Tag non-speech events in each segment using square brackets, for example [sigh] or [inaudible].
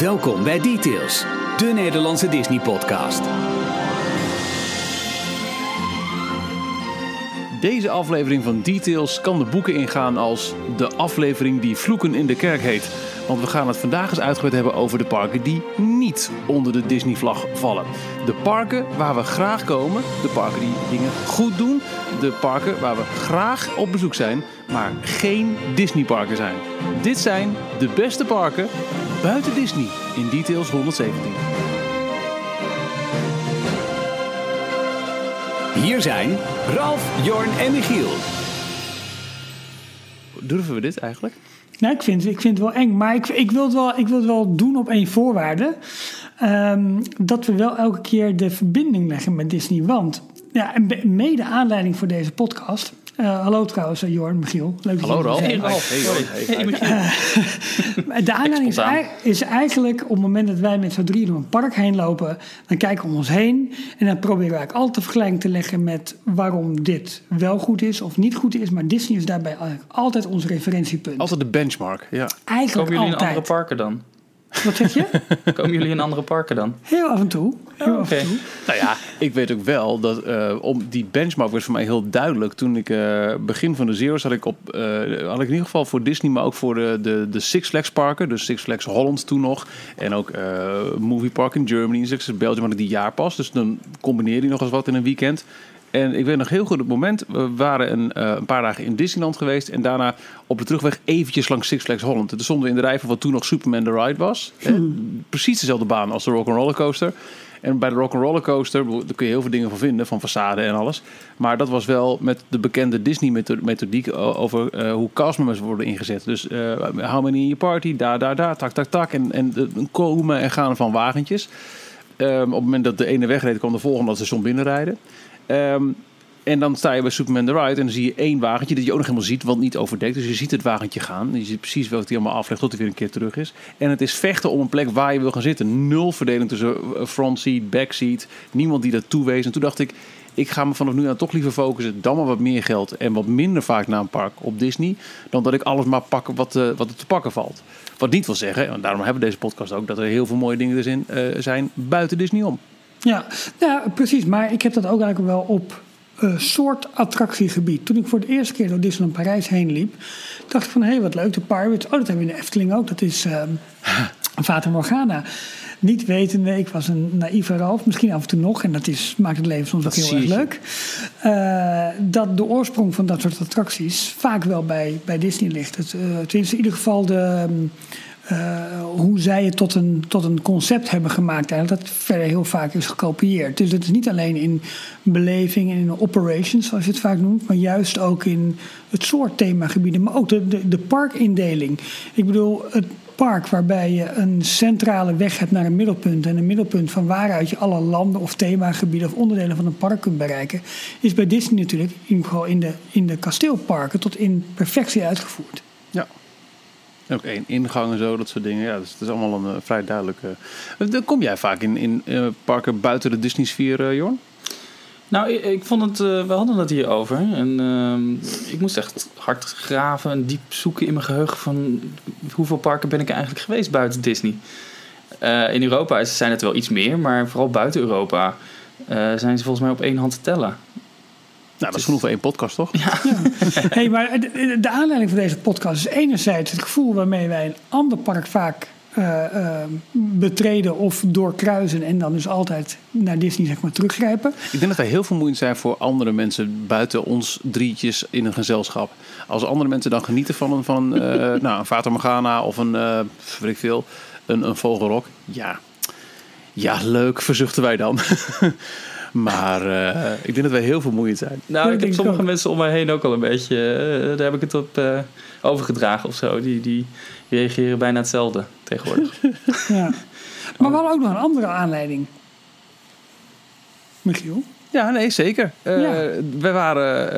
Welkom bij Details, de Nederlandse Disney-podcast. Deze aflevering van Details kan de boeken ingaan als de aflevering die Vloeken in de Kerk heet. Want we gaan het vandaag eens uitgebreid hebben over de parken die niet onder de Disney-vlag vallen. De parken waar we graag komen, de parken die dingen goed doen, de parken waar we graag op bezoek zijn, maar geen Disney-parken zijn. Dit zijn de beste parken buiten Disney in Details 117. Hier zijn Ralf, Jorn en Michiel. Durven we dit eigenlijk? Nou, ik vind, ik vind het wel eng, maar ik, ik, wil, het wel, ik wil het wel doen op één voorwaarde. Ehm, dat we wel elke keer de verbinding leggen met Disney. Want, ja, mede aanleiding voor deze podcast. Eh, hallo trouwens, uh, Jorn, Michiel. Leuk dat Hallo Ralf. Hey, hey, hey, hey. Maar De aanleiding is, eigenlijk op het moment dat wij met z'n drieën door een park heen lopen, dan kijken we om ons heen en dan proberen we eigenlijk altijd de vergelijking te leggen met waarom dit wel goed is of niet goed is. Maar Disney is daarbij eigenlijk altijd ons referentiepunt. Altijd de benchmark, ja. Eigenlijk Komen jullie in altijd. andere parken dan? Wat zeg je? [laughs] Komen jullie in andere parken dan? Heel af en toe. Heel af en oké. toe. Nou ja, ik weet ook wel dat eh, om die benchmark was voor mij heel duidelijk. Toen ik eh, begin van de Zero's had ik op eh, had ik in ieder geval voor Disney, maar ook voor de, de, de Six Flags parken, dus Six Flags Holland toen nog, en ook eh, Movie Park in Germany, Six Flags Belgium had ik die jaarpas. Dus dan combineer je nog eens wat in een weekend. En ik weet nog heel goed het moment. We waren een, eh, een paar dagen in Disneyland geweest. En daarna op de terugweg eventjes langs Six Flags Holland. En toen stonden we in de rij van wat toen nog Superman the Ride was. Hè, precies dezelfde baan als de Rock'n'Roller Coaster. En bij de Rock'n'Roller Coaster, daar kun je heel veel dingen van vinden. Van façade en alles. Maar dat was wel met de bekende Disney-methodiek over eh, hoe castmembers worden ingezet. Dus eh how many in je party, daar, daar, daar, tak, tak, tak. En, en komen en gaan van wagentjes. Ehm, op het moment dat de ene wegreed, kwam de volgende dat station binnenrijden. Ehm, en dan sta je bij Superman the Ride en dan zie je één wagentje dat je ook nog helemaal ziet, want niet overdekt. Dus je ziet het wagentje gaan. Je ziet precies welke die allemaal aflegt tot hij weer een keer terug is. En het is vechten om een plek waar je wil gaan zitten. Nul verdeling tussen eh, front seat, back seat. Niemand die dat toewees. En toen dacht ik, ik ga me vanaf nu aan toch liever focussen. Dan maar wat meer geld en wat minder vaak naar een park op Disney. Dan dat ik alles maar pak wat, eh, wat er te pakken valt. Wat niet wil zeggen, en daarom hebben we deze podcast ook, dat er heel veel mooie dingen er zijn, eh, zijn buiten Disney om. Ja, ja, precies. Maar ik heb dat ook eigenlijk wel op een soort attractiegebied. Toen ik voor de eerste keer door Disneyland Parijs heen liep, dacht ik van hé, wat leuk, de Pirates. Oh, dat hebben we in de Efteling ook. Dat is ehm [laughs] Fata Morgana. Niet wetende, ik was een naïeve Ralf, misschien af en toe nog, en dat is, maakt het leven soms ook heel erg leuk. eh, dat de oorsprong van dat soort attracties vaak wel bij, bij Disney ligt. Het, eh, tenminste, in ieder geval de, ehm, eh, hoe zij het tot een, tot een concept hebben gemaakt. Eigenlijk, dat verder heel vaak is gekopieerd. Dus het is niet alleen in beleving en in operations, zoals je het vaak noemt, maar juist ook in het soort themagebieden, maar ook de, de, de parkindeling. Ik bedoel, het park waarbij je een centrale weg hebt naar een middelpunt en een middelpunt van waaruit je alle landen of themagebieden of onderdelen van een park kunt bereiken, is bij Disney natuurlijk, in, in de, in de kasteelparken, tot in perfectie uitgevoerd. Ook één ingang en zo, dat soort dingen. Ja, dus het is allemaal een eh, vrij duidelijke... Uh, dan kom jij vaak in, in eh, parken buiten de Disney-sfeer, eh, Jorn? Nou, ik, vond het, eh, we hadden het hier over. En ehm, ik moest echt hard graven en diep zoeken in mijn geheugen van hoeveel parken ben ik eigenlijk geweest buiten Disney. Eh, in Europa zijn het wel iets meer, maar vooral buiten Europa eh, zijn ze volgens mij op één hand te tellen. Nou, dat is genoeg voor één podcast, toch? [laughs] Hey, maar de, de aanleiding van deze podcast is enerzijds het gevoel waarmee wij een ander park vaak eh, eh, betreden of doorkruisen en dan dus altijd naar Disney zeg maar teruggrijpen. Ik denk dat wij heel vermoeiend zijn voor andere mensen buiten ons drietjes in een gezelschap. Als andere mensen dan genieten van een, van een, eh, [laughs] nou, een Fata Morgana of een, eh weet ik veel, een, een vogelrok. Ja. ja, leuk, verzuchten wij dan. [laughs] maar eh, ik denk dat wij heel vermoeiend zijn. Nou, Ja, ik heb sommige ook. mensen om mij heen ook al een beetje, eh, daar heb ik het op eh, overgedragen of zo. Die, die reageren bijna hetzelfde tegenwoordig. [laughs] Ja. Maar we hadden ook nog een andere aanleiding. Michiel? Ja, nee, zeker. Eh Ja. We waren,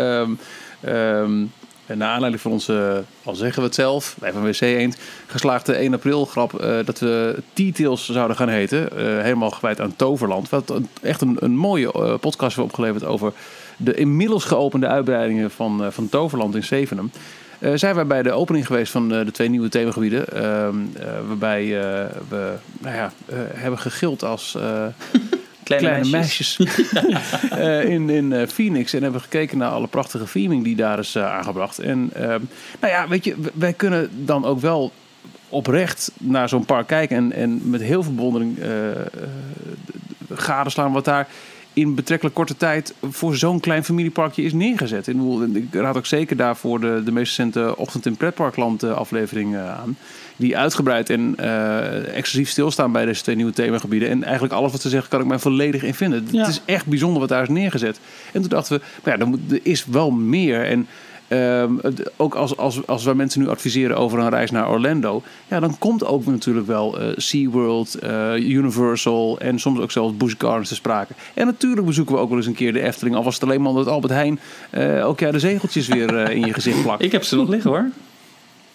ehm, ehm, naar aanleiding van onze, al zeggen we het zelf, wij van WC Eend, geslaagde 1 april grap eh, dat we T-Tails zouden gaan heten. Eh, helemaal gewijd aan Toverland. Wat echt een, een mooie eh, podcast hebben opgeleverd over de inmiddels geopende uitbreidingen van, van Toverland in Zevenum. zijn wij bij de opening geweest van de twee nieuwe themagebieden. ehm, eh, waarbij we nou ja, hebben gegild als [laughs] Kleine, meisjes. meisjes, [laughs] Eh, in, in eh, Phoenix. En hebben gekeken naar alle prachtige theming die daar is eh, aangebracht. En ehm, nou ja, weet je, wij kunnen dan ook wel oprecht naar zo'n park kijken. En, en met heel veel bewondering gadeslaan wat daar in betrekkelijk korte tijd voor zo'n klein familieparkje is neergezet. Ik, bedoel, ik raad ook zeker daarvoor de, de meest recente Ochtend in Pretparkland eh, aflevering eh, aan. Die uitgebreid en eh, exclusief stilstaan bij deze twee nieuwe themagebieden. En eigenlijk alles wat ze zeggen kan ik mij volledig in vinden. Ja. Het is echt bijzonder wat daar is neergezet. En toen dachten we, maar ja, er, moet, er is wel meer. En ehm, ook als, als, als wij mensen nu adviseren over een reis naar Orlando, ja, dan komt ook natuurlijk wel eh SeaWorld, eh, Universal en soms ook zelfs Busch Gardens te sprake. En natuurlijk bezoeken we ook wel eens een keer de Efteling, al was het alleen maar omdat Albert Heijn eh elk jaar de zegeltjes weer eh, in je gezicht plakt. [laughs] Ik heb ze nog liggen hoor.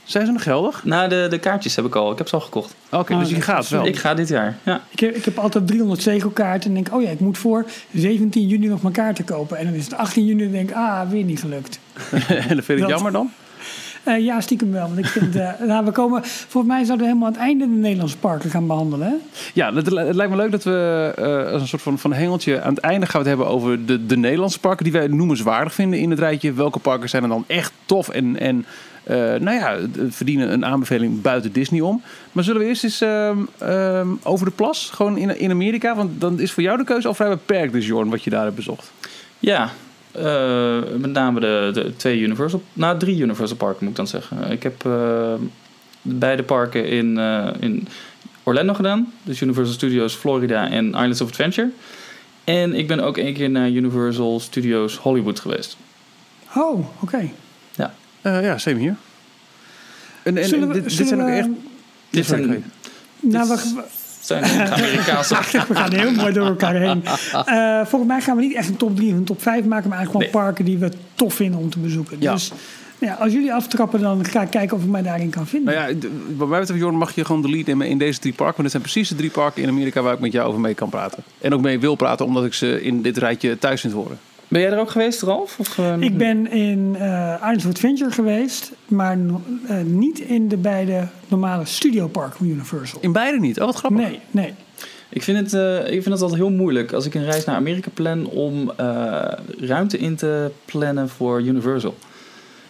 Zijn ze nog geldig? Nou, de, de kaartjes heb ik al. Ik heb ze al gekocht. Oké, Oh, dus je gaat wel. Ik ga dit jaar. Ja. Ik heb, ik heb altijd 300 zegelkaarten en denk, oh ja, ik moet voor 17 juni nog mijn kaarten kopen. En dan is het 18 juni en denk ik, ah, weer niet gelukt. [laughs] en dat vind ik Dat- jammer dan. Eh, ja, stiekem wel. Want ik vind, eh, [laughs] nou, we komen, volgens mij zouden we helemaal aan het einde de Nederlandse parken gaan behandelen. Hè? Ja, het, het lijkt me leuk dat we eh, als een soort van, van hengeltje aan het einde gaan we het hebben over de, de Nederlandse parken die wij noemenswaardig vinden in het rijtje. Welke parken zijn er dan echt tof en, en eh, nou ja, verdienen een aanbeveling buiten Disney om. Maar zullen we eerst eens ehm, ehm, over de plas, gewoon in, in Amerika? Want dan is voor jou de keuze al vrij beperkt, dus Jorn, wat je daar hebt bezocht. Ja, eh, met name de, de twee Universal... Nou, drie Universal parken moet ik dan zeggen. Ik heb eh, beide parken in, eh, in Orlando gedaan. Dus Universal Studios Florida en Islands of Adventure. En ik ben ook één keer naar Universal Studios Hollywood geweest. Oh, oké. Ja, same hier. En, en, Zullen we- dit, zijn ook we- echt... Dit zijn, Nou, we, zijn Amerikaanse... [laughs] we gaan heel mooi door elkaar heen. [laughs] Eh, volgens mij gaan we niet echt een top 3 of een top 5 maken, maar eigenlijk gewoon parken die we tof vinden om te bezoeken. Ja. Dus nou ja, als jullie aftrappen, dan ga ik kijken of ik mij daarin kan vinden. Nou ja, wat mij betreft, Jorn, mag je gewoon de lead nemen in deze drie parken. Want dit zijn precies de drie parken in Amerika waar ik met jou over mee kan praten. En ook mee wil praten, omdat ik ze in dit rijtje thuis vind horen. Ben jij er ook geweest, Ralf? Of, eh, Ik ben in eh Islands of Adventure geweest, maar no- eh, niet in de beide normale studioparken van Universal. In beide niet. Oh, wat grappig. Nee, nee. Ik vind, het, eh, ik vind het altijd heel moeilijk als ik een reis naar Amerika plan om eh, ruimte in te plannen voor Universal.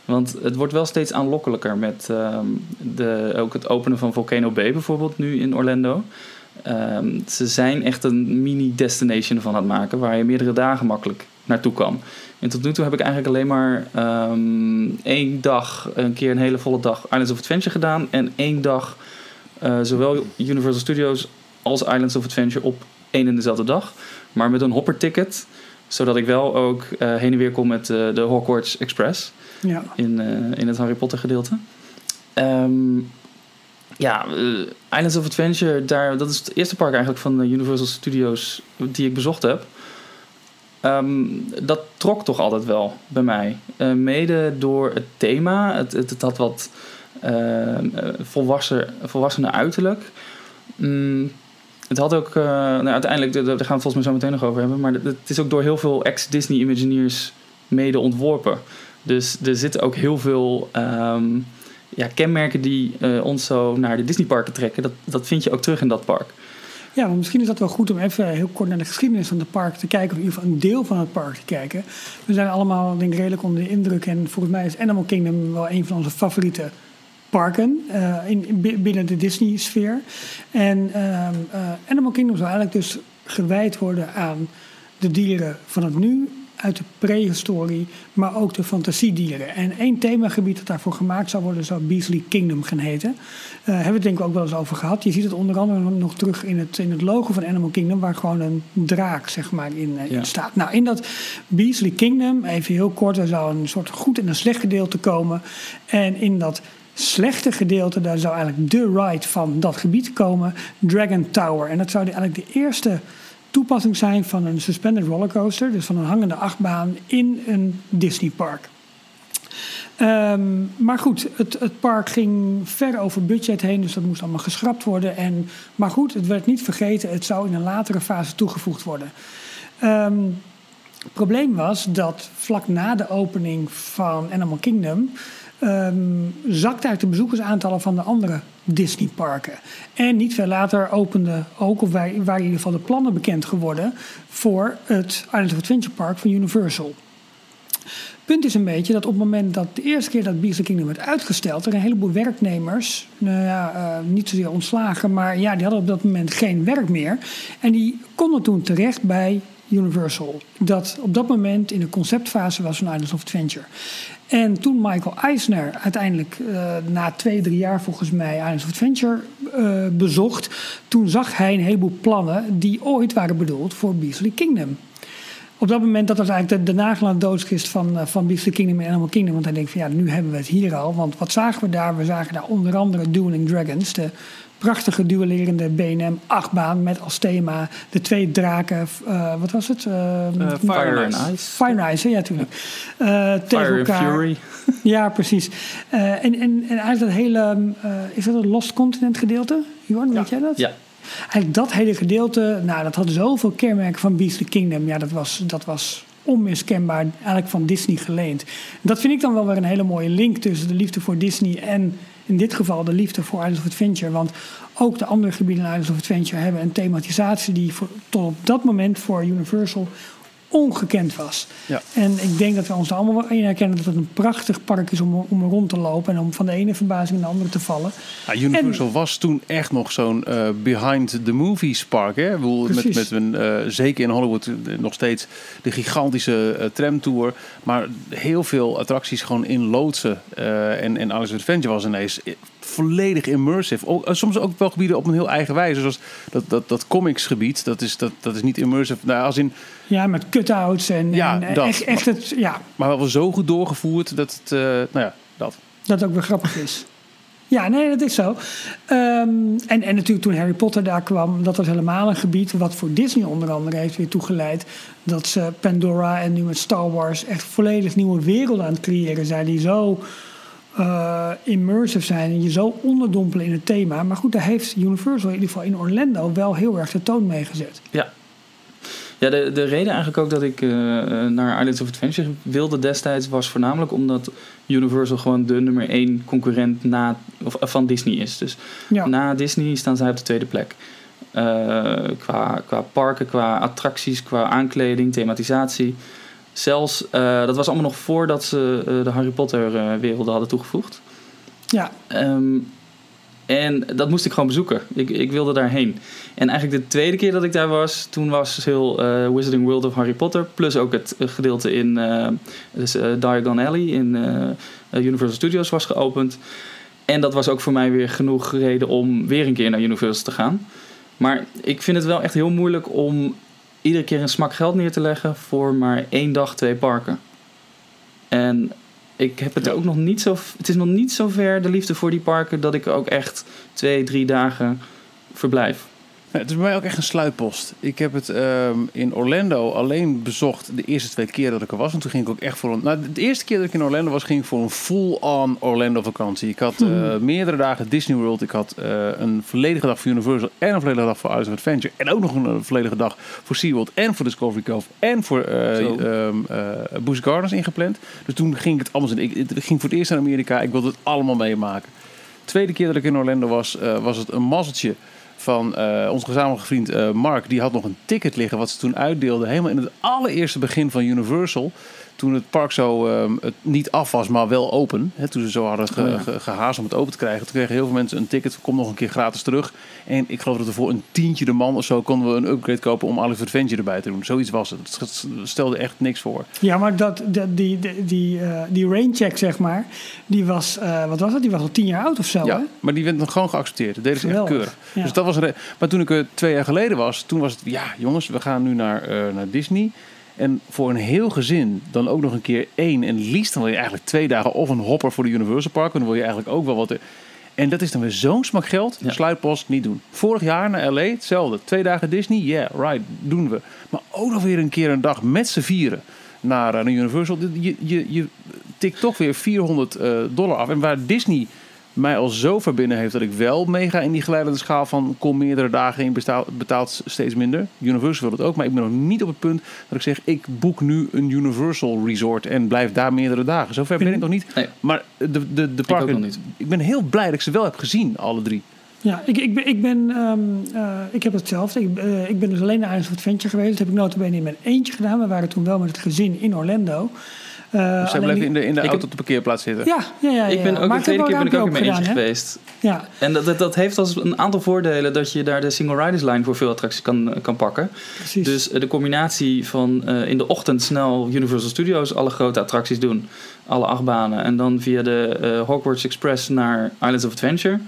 Want het wordt wel steeds aanlokkelijker met ehm, de, ook het openen van Volcano Bay bijvoorbeeld nu in Orlando. Ehm, ze zijn echt een mini-destination van het maken waar je meerdere dagen makkelijk naartoe kan. En tot nu toe heb ik eigenlijk alleen maar ehm, één dag, een keer een hele volle dag Islands of Adventure gedaan. En één dag eh, zowel Universal Studios als Islands of Adventure op één en dezelfde dag. Maar met een hopper ticket, zodat ik wel ook eh, heen en weer kom met eh, de Hogwarts Express Ja. in, in het Harry Potter gedeelte. Ehm, ja, Islands of Adventure, daar, dat is het eerste park eigenlijk van de Universal Studios die ik bezocht heb. Ehm, dat trok toch altijd wel bij mij. Eh, mede door het thema. Het, het, had wat eh, eh, volwassen, volwassene uiterlijk. Mm, het had ook, eh, nou, uiteindelijk, daar gaan we het volgens mij zo meteen nog over hebben. Maar het is ook door heel veel ex-Disney Imagineers mede ontworpen. Dus er zitten ook heel veel ehm, ja, kenmerken die ons zo naar de Disneyparken trekken. Dat, dat vind je ook terug in dat park. Ja, misschien is dat wel goed om even heel kort naar de geschiedenis van het park te kijken. Of in ieder geval een deel van het park te kijken. We zijn allemaal denk ik redelijk onder de indruk. En volgens mij is Animal Kingdom wel een van onze favoriete parken eh, in, in- bi- binnen de Disney-sfeer. En ehm, eh, Animal Kingdom zou eigenlijk dus gewijd worden aan de dieren van het nu, uit de prehistorie, maar ook de fantasiedieren. En één themagebied dat daarvoor gemaakt zou worden, zou Beasley Kingdom gaan heten. Eh hebben we het denk ik ook wel eens over gehad. Je ziet het onder andere nog terug in het, in het logo van Animal Kingdom, waar gewoon een draak zeg maar, in, eh, in staat. Nou, in dat Beasley Kingdom, even heel kort, er zou een soort goed en een slecht gedeelte komen. En in dat slechte gedeelte, daar zou eigenlijk de ride van dat gebied komen, Dragon Tower. En dat zou eigenlijk de eerste toepassing zijn van een suspended rollercoaster, dus van een hangende achtbaan in een Disneypark. Ehm, maar goed, het, het park ging ver over budget heen, dus dat moest allemaal geschrapt worden. En, maar goed, het werd niet vergeten, het zou in een latere fase toegevoegd worden. Ehm, het probleem was dat vlak na de opening van Animal Kingdom ehm zakte uit de bezoekersaantallen van de andere Disney-parken. En niet veel later opende ook, of wij- waren in ieder geval de plannen bekend geworden voor het Islands of Adventure Park van Universal. Punt is een beetje dat op het moment dat de eerste keer dat Beasley Kingdom werd uitgesteld, er een heleboel werknemers, nou ja, eh, niet zozeer ontslagen, maar ja, die hadden op dat moment geen werk meer. En die konden toen terecht bij Universal. Dat op dat moment in de conceptfase was van Islands of Adventure. En toen Michael Eisner uiteindelijk eh, na twee, drie jaar volgens mij Islands of Adventure eh, bezocht, toen zag hij een heleboel plannen die ooit waren bedoeld voor Beasley Kingdom. Op dat moment, dat was eigenlijk de, de nagel aan de doodskist van, eh, van Beasley Kingdom en Animal Kingdom. Want hij denkt van ja, nu hebben we het hier al. Want wat zagen we daar? We zagen daar onder andere Dueling Dragons. De prachtige duellerende B&M achtbaan met als thema de twee draken. eh, wat was het? Eh, Fire and Ice. Fire and Ice, ja, natuurlijk. Eh, tegen elkaar. Fury. [laughs] Ja, precies. Eh, en, en, en eigenlijk dat hele... eh, is dat het Lost Continent gedeelte? Jorn, weet jij dat? Ja. Eigenlijk dat hele gedeelte, nou, dat had zoveel kenmerken van Beastly Kingdom. Ja, dat was, dat was onmiskenbaar eigenlijk van Disney geleend. Dat vind ik dan wel weer een hele mooie link tussen de liefde voor Disney en in dit geval de liefde voor Islands of Adventure. Want ook de andere gebieden in Islands of Adventure hebben een thematisatie die voor, tot op dat moment voor Universal ongekend was. Ja. En ik denk dat we ons er allemaal wel in herkennen dat het een prachtig park is om, om rond te lopen en om van de ene verbazing in de andere te vallen. Ja, Universal was toen echt nog zo'n eh, behind the movies park. Hè? Bedoel, met, met een, eh, zeker in Hollywood eh, nog steeds de gigantische eh, tramtour. Maar heel veel attracties gewoon in loodsen. en, en Alice Adventure was ineens volledig immersive. Ook, eh, soms ook wel gebieden op een heel eigen wijze. Zoals dat, dat, dat comics gebied, dat is, dat, dat is niet immersive. Nou, als in, Ja, met cut-outs en, Ja, en dat. echt, echt het, ja, maar wel zo goed doorgevoerd dat het, eh, nou ja, dat. dat ook weer grappig is. Ja, nee, dat is zo. Ehm, en, en natuurlijk toen Harry Potter daar kwam, dat was helemaal een gebied wat voor Disney onder andere heeft weer toegeleid. Dat ze Pandora en nu met Star Wars echt volledig nieuwe werelden aan het creëren zijn. Die zo eh, immersive zijn en je zo onderdompelen in het thema. Maar goed, daar heeft Universal in ieder geval in Orlando wel heel erg de toon mee gezet. Ja. Ja, de, de reden eigenlijk ook dat ik eh, naar Islands of Adventure wilde destijds was voornamelijk omdat Universal gewoon de nummer één concurrent na, of, eh, van Disney is. Dus Ja, na Disney staan zij op de tweede plek. Eh, qua, qua parken, qua attracties, qua aankleding, thematisatie. Zelfs, eh, dat was allemaal nog voordat ze eh, de Harry Potter eh, werelden hadden toegevoegd. ja, Ehm, en dat moest ik gewoon bezoeken. Ik, ik wilde daarheen. En eigenlijk de tweede keer dat ik daar was, toen was heel eh, Wizarding World of Harry Potter. Plus ook het gedeelte in dus, Diagon Alley in Universal Studios was geopend. En dat was ook voor mij weer genoeg reden om weer een keer naar Universal te gaan. Maar ik vind het wel echt heel moeilijk om iedere keer een smak geld neer te leggen voor maar één dag, twee parken. En ik heb het Ja. ook nog niet zo. Het is nog niet zo ver de liefde voor die parken dat ik ook echt twee, drie dagen verblijf. [laughs] Het is bij mij ook echt een sluitpost. Ik heb het ehm, in Orlando alleen bezocht de eerste twee keer dat ik er was. En toen ging ik ook echt voor een... Nou, de eerste keer dat ik in Orlando was, ging ik voor een full-on Orlando vakantie. Ik had eh, meerdere dagen Disney World. Ik had eh, een volledige dag voor Universal en een volledige dag voor Islands of Adventure. En ook nog een, eh, volledige dag voor SeaWorld en voor Discovery Cove en voor eh, Busch Gardens ingepland. Dus toen ging ik het allemaal. Ik, ik ging voor het eerst naar Amerika. Ik wilde het allemaal meemaken. Tweede keer dat ik in Orlando was, was het een mazzeltje van eh, onze gezamenlijke vriend eh, Mark. Die had nog een ticket liggen wat ze toen uitdeelden. Helemaal in het allereerste begin van Universal. Toen het park zo ehm, het niet af was, maar wel open. Hè, toen ze zo hadden ge, Oh ja. gehaast om het open te krijgen. Toen kregen heel veel mensen een ticket. Kom nog een keer gratis terug. En ik geloof dat er voor een tientje de man of zo konden we een upgrade kopen om Alice Adventure erbij te doen. Zoiets was het. Het stelde echt niks voor. Ja, maar dat, dat, die, die, die, eh, die raincheck, zeg maar, die was, eh, wat was dat? Die was al tien jaar oud of zo, hè? Ja, maar die werd nog gewoon geaccepteerd. Dat deden ze echt keurig. ja. Dus dat was maar toen ik er twee jaar geleden was, toen was het... Ja, jongens, we gaan nu naar, eh, naar Disney. En voor een heel gezin dan ook nog een keer één. En liefst dan wil je eigenlijk twee dagen of een hopper voor de Universal Park. En dan wil je eigenlijk ook wel wat... En dat is dan weer zo'n smak geld. Ja. Sluitpost, niet doen. Vorig jaar naar LA, hetzelfde. Twee dagen Disney, yeah, right, doen we. Maar ook nog weer een keer een dag met z'n vieren naar, eh, naar Universal. Je, je, je tikt toch weer 400 eh, dollar af. En waar Disney mij al zo ver binnen heeft dat ik wel meega in die geleidende schaal van kom meerdere dagen in, betaalt steeds minder. Universal wil het ook, maar ik ben nog niet op het punt dat ik zeg ik boek nu een Universal Resort en blijf daar meerdere dagen. Zover ben ik nog niet. Nee. Maar de, de, de ook parken, nog niet. ik ben heel blij dat ik ze wel heb gezien, alle drie. Ja, ik, ik ben, ik, ben ehm, eh, ik heb hetzelfde. Ik, eh, ik ben dus alleen naar Islands of Adventure geweest. Dat heb ik notabene in mijn eentje gedaan. We waren toen wel met het gezin in Orlando. Eh, Dus zij blijven in de, in de auto heb- op de parkeerplaats zitten. Ja, ja, ja, ja. Ik ben ook Maar de tweede keer ben ik ook in mijn eentje geweest. Ja, En dat, dat, dat heeft als een aantal voordelen dat je daar de single riders line voor veel attracties kan, kan pakken. precies. Dus eh, de combinatie van eh, in de ochtend snel Universal Studios alle grote attracties doen, alle acht banen, en dan via de eh, Hogwarts Express naar Islands of Adventure.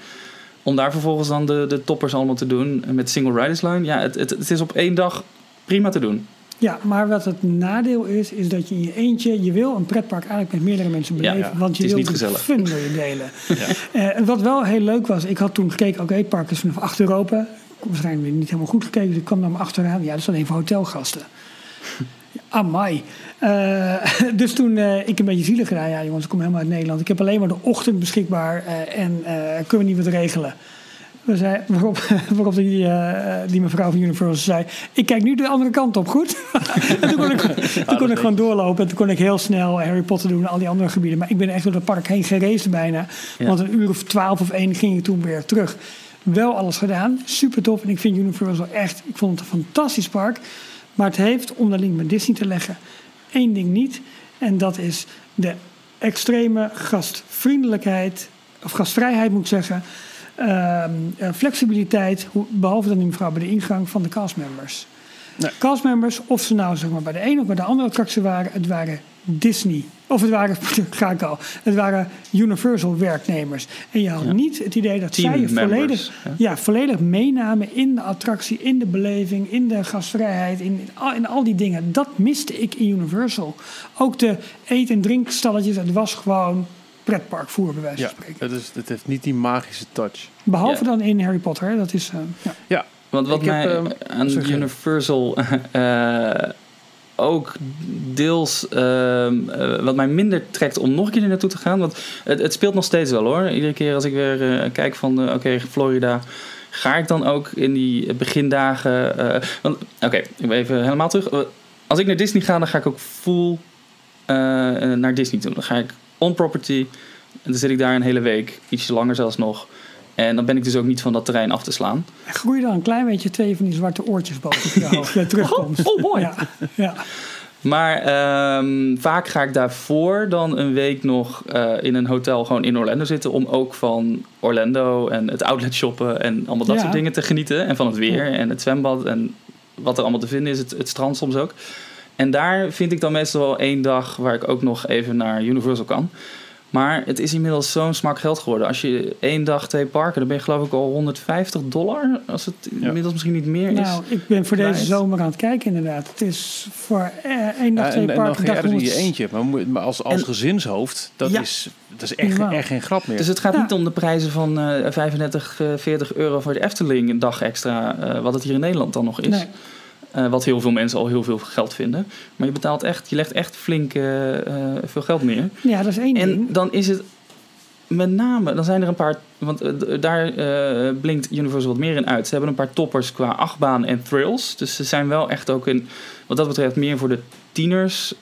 Om daar vervolgens dan de, de toppers allemaal te doen met single riders line. Ja, het, het, het is op één dag prima te doen. Ja, maar wat het nadeel is, is dat je in je eentje, je wil een pretpark eigenlijk met meerdere mensen Ja, beleven. ja. want je wil de fun wil je delen. [laughs] Eh, en wat wel heel leuk was, ik had toen gekeken, oké, het park is vanaf 8 euro open. Ik heb waarschijnlijk niet helemaal goed gekeken, dus ik kwam naar me achteraan. Ja, dat is alleen voor hotelgasten. [laughs] Amai. Eh, [laughs] dus toen eh, ik een beetje zielig gedaan. Ja jongens, ik kom helemaal uit Nederland. Ik heb alleen maar de ochtend beschikbaar en kunnen we niet wat regelen. We zei, waarop, [laughs] waarop die, eh, die mevrouw van Universal zei... ik kijk nu de andere kant op, goed? [laughs] en toen kon ik, [laughs] toen kon ik gewoon doorlopen. En toen kon ik heel snel Harry Potter doen en al die andere gebieden. Maar ik ben echt door het park heen geraced bijna. Ja. Want een uur of twaalf of één ging ik toen weer terug. Wel alles gedaan, super tof. En ik vind Universal echt, ik vond het een fantastisch park. Maar het heeft, om de link met Disney te leggen, één ding niet. En dat is de extreme gastvriendelijkheid, of gastvrijheid moet ik zeggen. Ehm, eh, flexibiliteit, behalve dan die mevrouw bij de ingang van de castmembers. Nee. Castmembers, of ze nou zeg maar, bij de ene of bij de andere attractie waren, het waren Disney. Of het waren, [laughs] ga ik al, het waren Universal werknemers. En je had Ja. niet het idee dat zij je volledig, ja. ja, volledig meenamen in de attractie, in de beleving, in de gastvrijheid, in, in, al, in al die dingen. Dat miste ik in Universal. Ook de eet- en drinkstalletjes, het was gewoon pretparkvoer, bij wijze Ja, van spreken. het, is, het heeft niet die magische touch. Behalve Ja. dan in Harry Potter, hè, dat is... eh, ja. Ja, Want wat Ik heb, mij ehm, aan. Universal [laughs] eh, ook deels ehm, eh, wat mij minder trekt om nog een keer er naartoe te gaan. Want het, het speelt nog steeds wel hoor. Iedere keer als ik weer eh, kijk van oké, Florida. Ga ik dan ook in die begindagen. eh, want Oké, ik ben even helemaal terug. Als ik naar Disney ga, dan ga ik ook full naar Disney toe. Dan ga ik on property. En dan zit ik daar een hele week, ietsje langer zelfs nog. En dan ben ik dus ook niet van dat terrein af te slaan. Groei dan een klein beetje twee van die zwarte oortjes boven je [laughs] hoofd bij terugkomst. oh, mooi. Ja, ja. Maar ehm, vaak ga ik daarvoor dan een week nog eh, in een hotel gewoon in Orlando zitten. Om ook van Orlando en het outlet shoppen en allemaal dat Ja. soort dingen te genieten. En van het weer en het zwembad en wat er allemaal te vinden is. Het, het strand soms ook. En daar vind ik dan meestal wel één dag waar ik ook nog even naar Universal kan. Maar het is inmiddels zo'n smak geld geworden. Als je één dag twee parken, dan ben je geloof ik al 150 dollar. Als het inmiddels misschien niet meer is. Nou, ik ben voor deze zomer aan het kijken inderdaad. Het is voor eh, één dag Ja, twee en, en dan parken. ga je er in je 100 eentje. Maar, moet- maar als, als En- gezinshoofd, dat, Ja. is, dat is echt, echt geen grap meer. Dus het gaat Ja. niet om de prijzen van eh 35, eh, 40 euro voor de Efteling een dag extra, eh, wat het hier in Nederland dan nog is. Nee. Eh, wat heel veel mensen al heel veel geld vinden. Maar je betaalt echt, je legt echt flink eh, eh, veel geld meer. Ja, dat is één En ding. dan is het met name, dan zijn er een paar, want daar blinkt Universal wat meer in uit. Ze hebben een paar toppers qua achtbaan en thrills. Dus ze zijn wel echt ook in, wat dat betreft, meer voor de tieners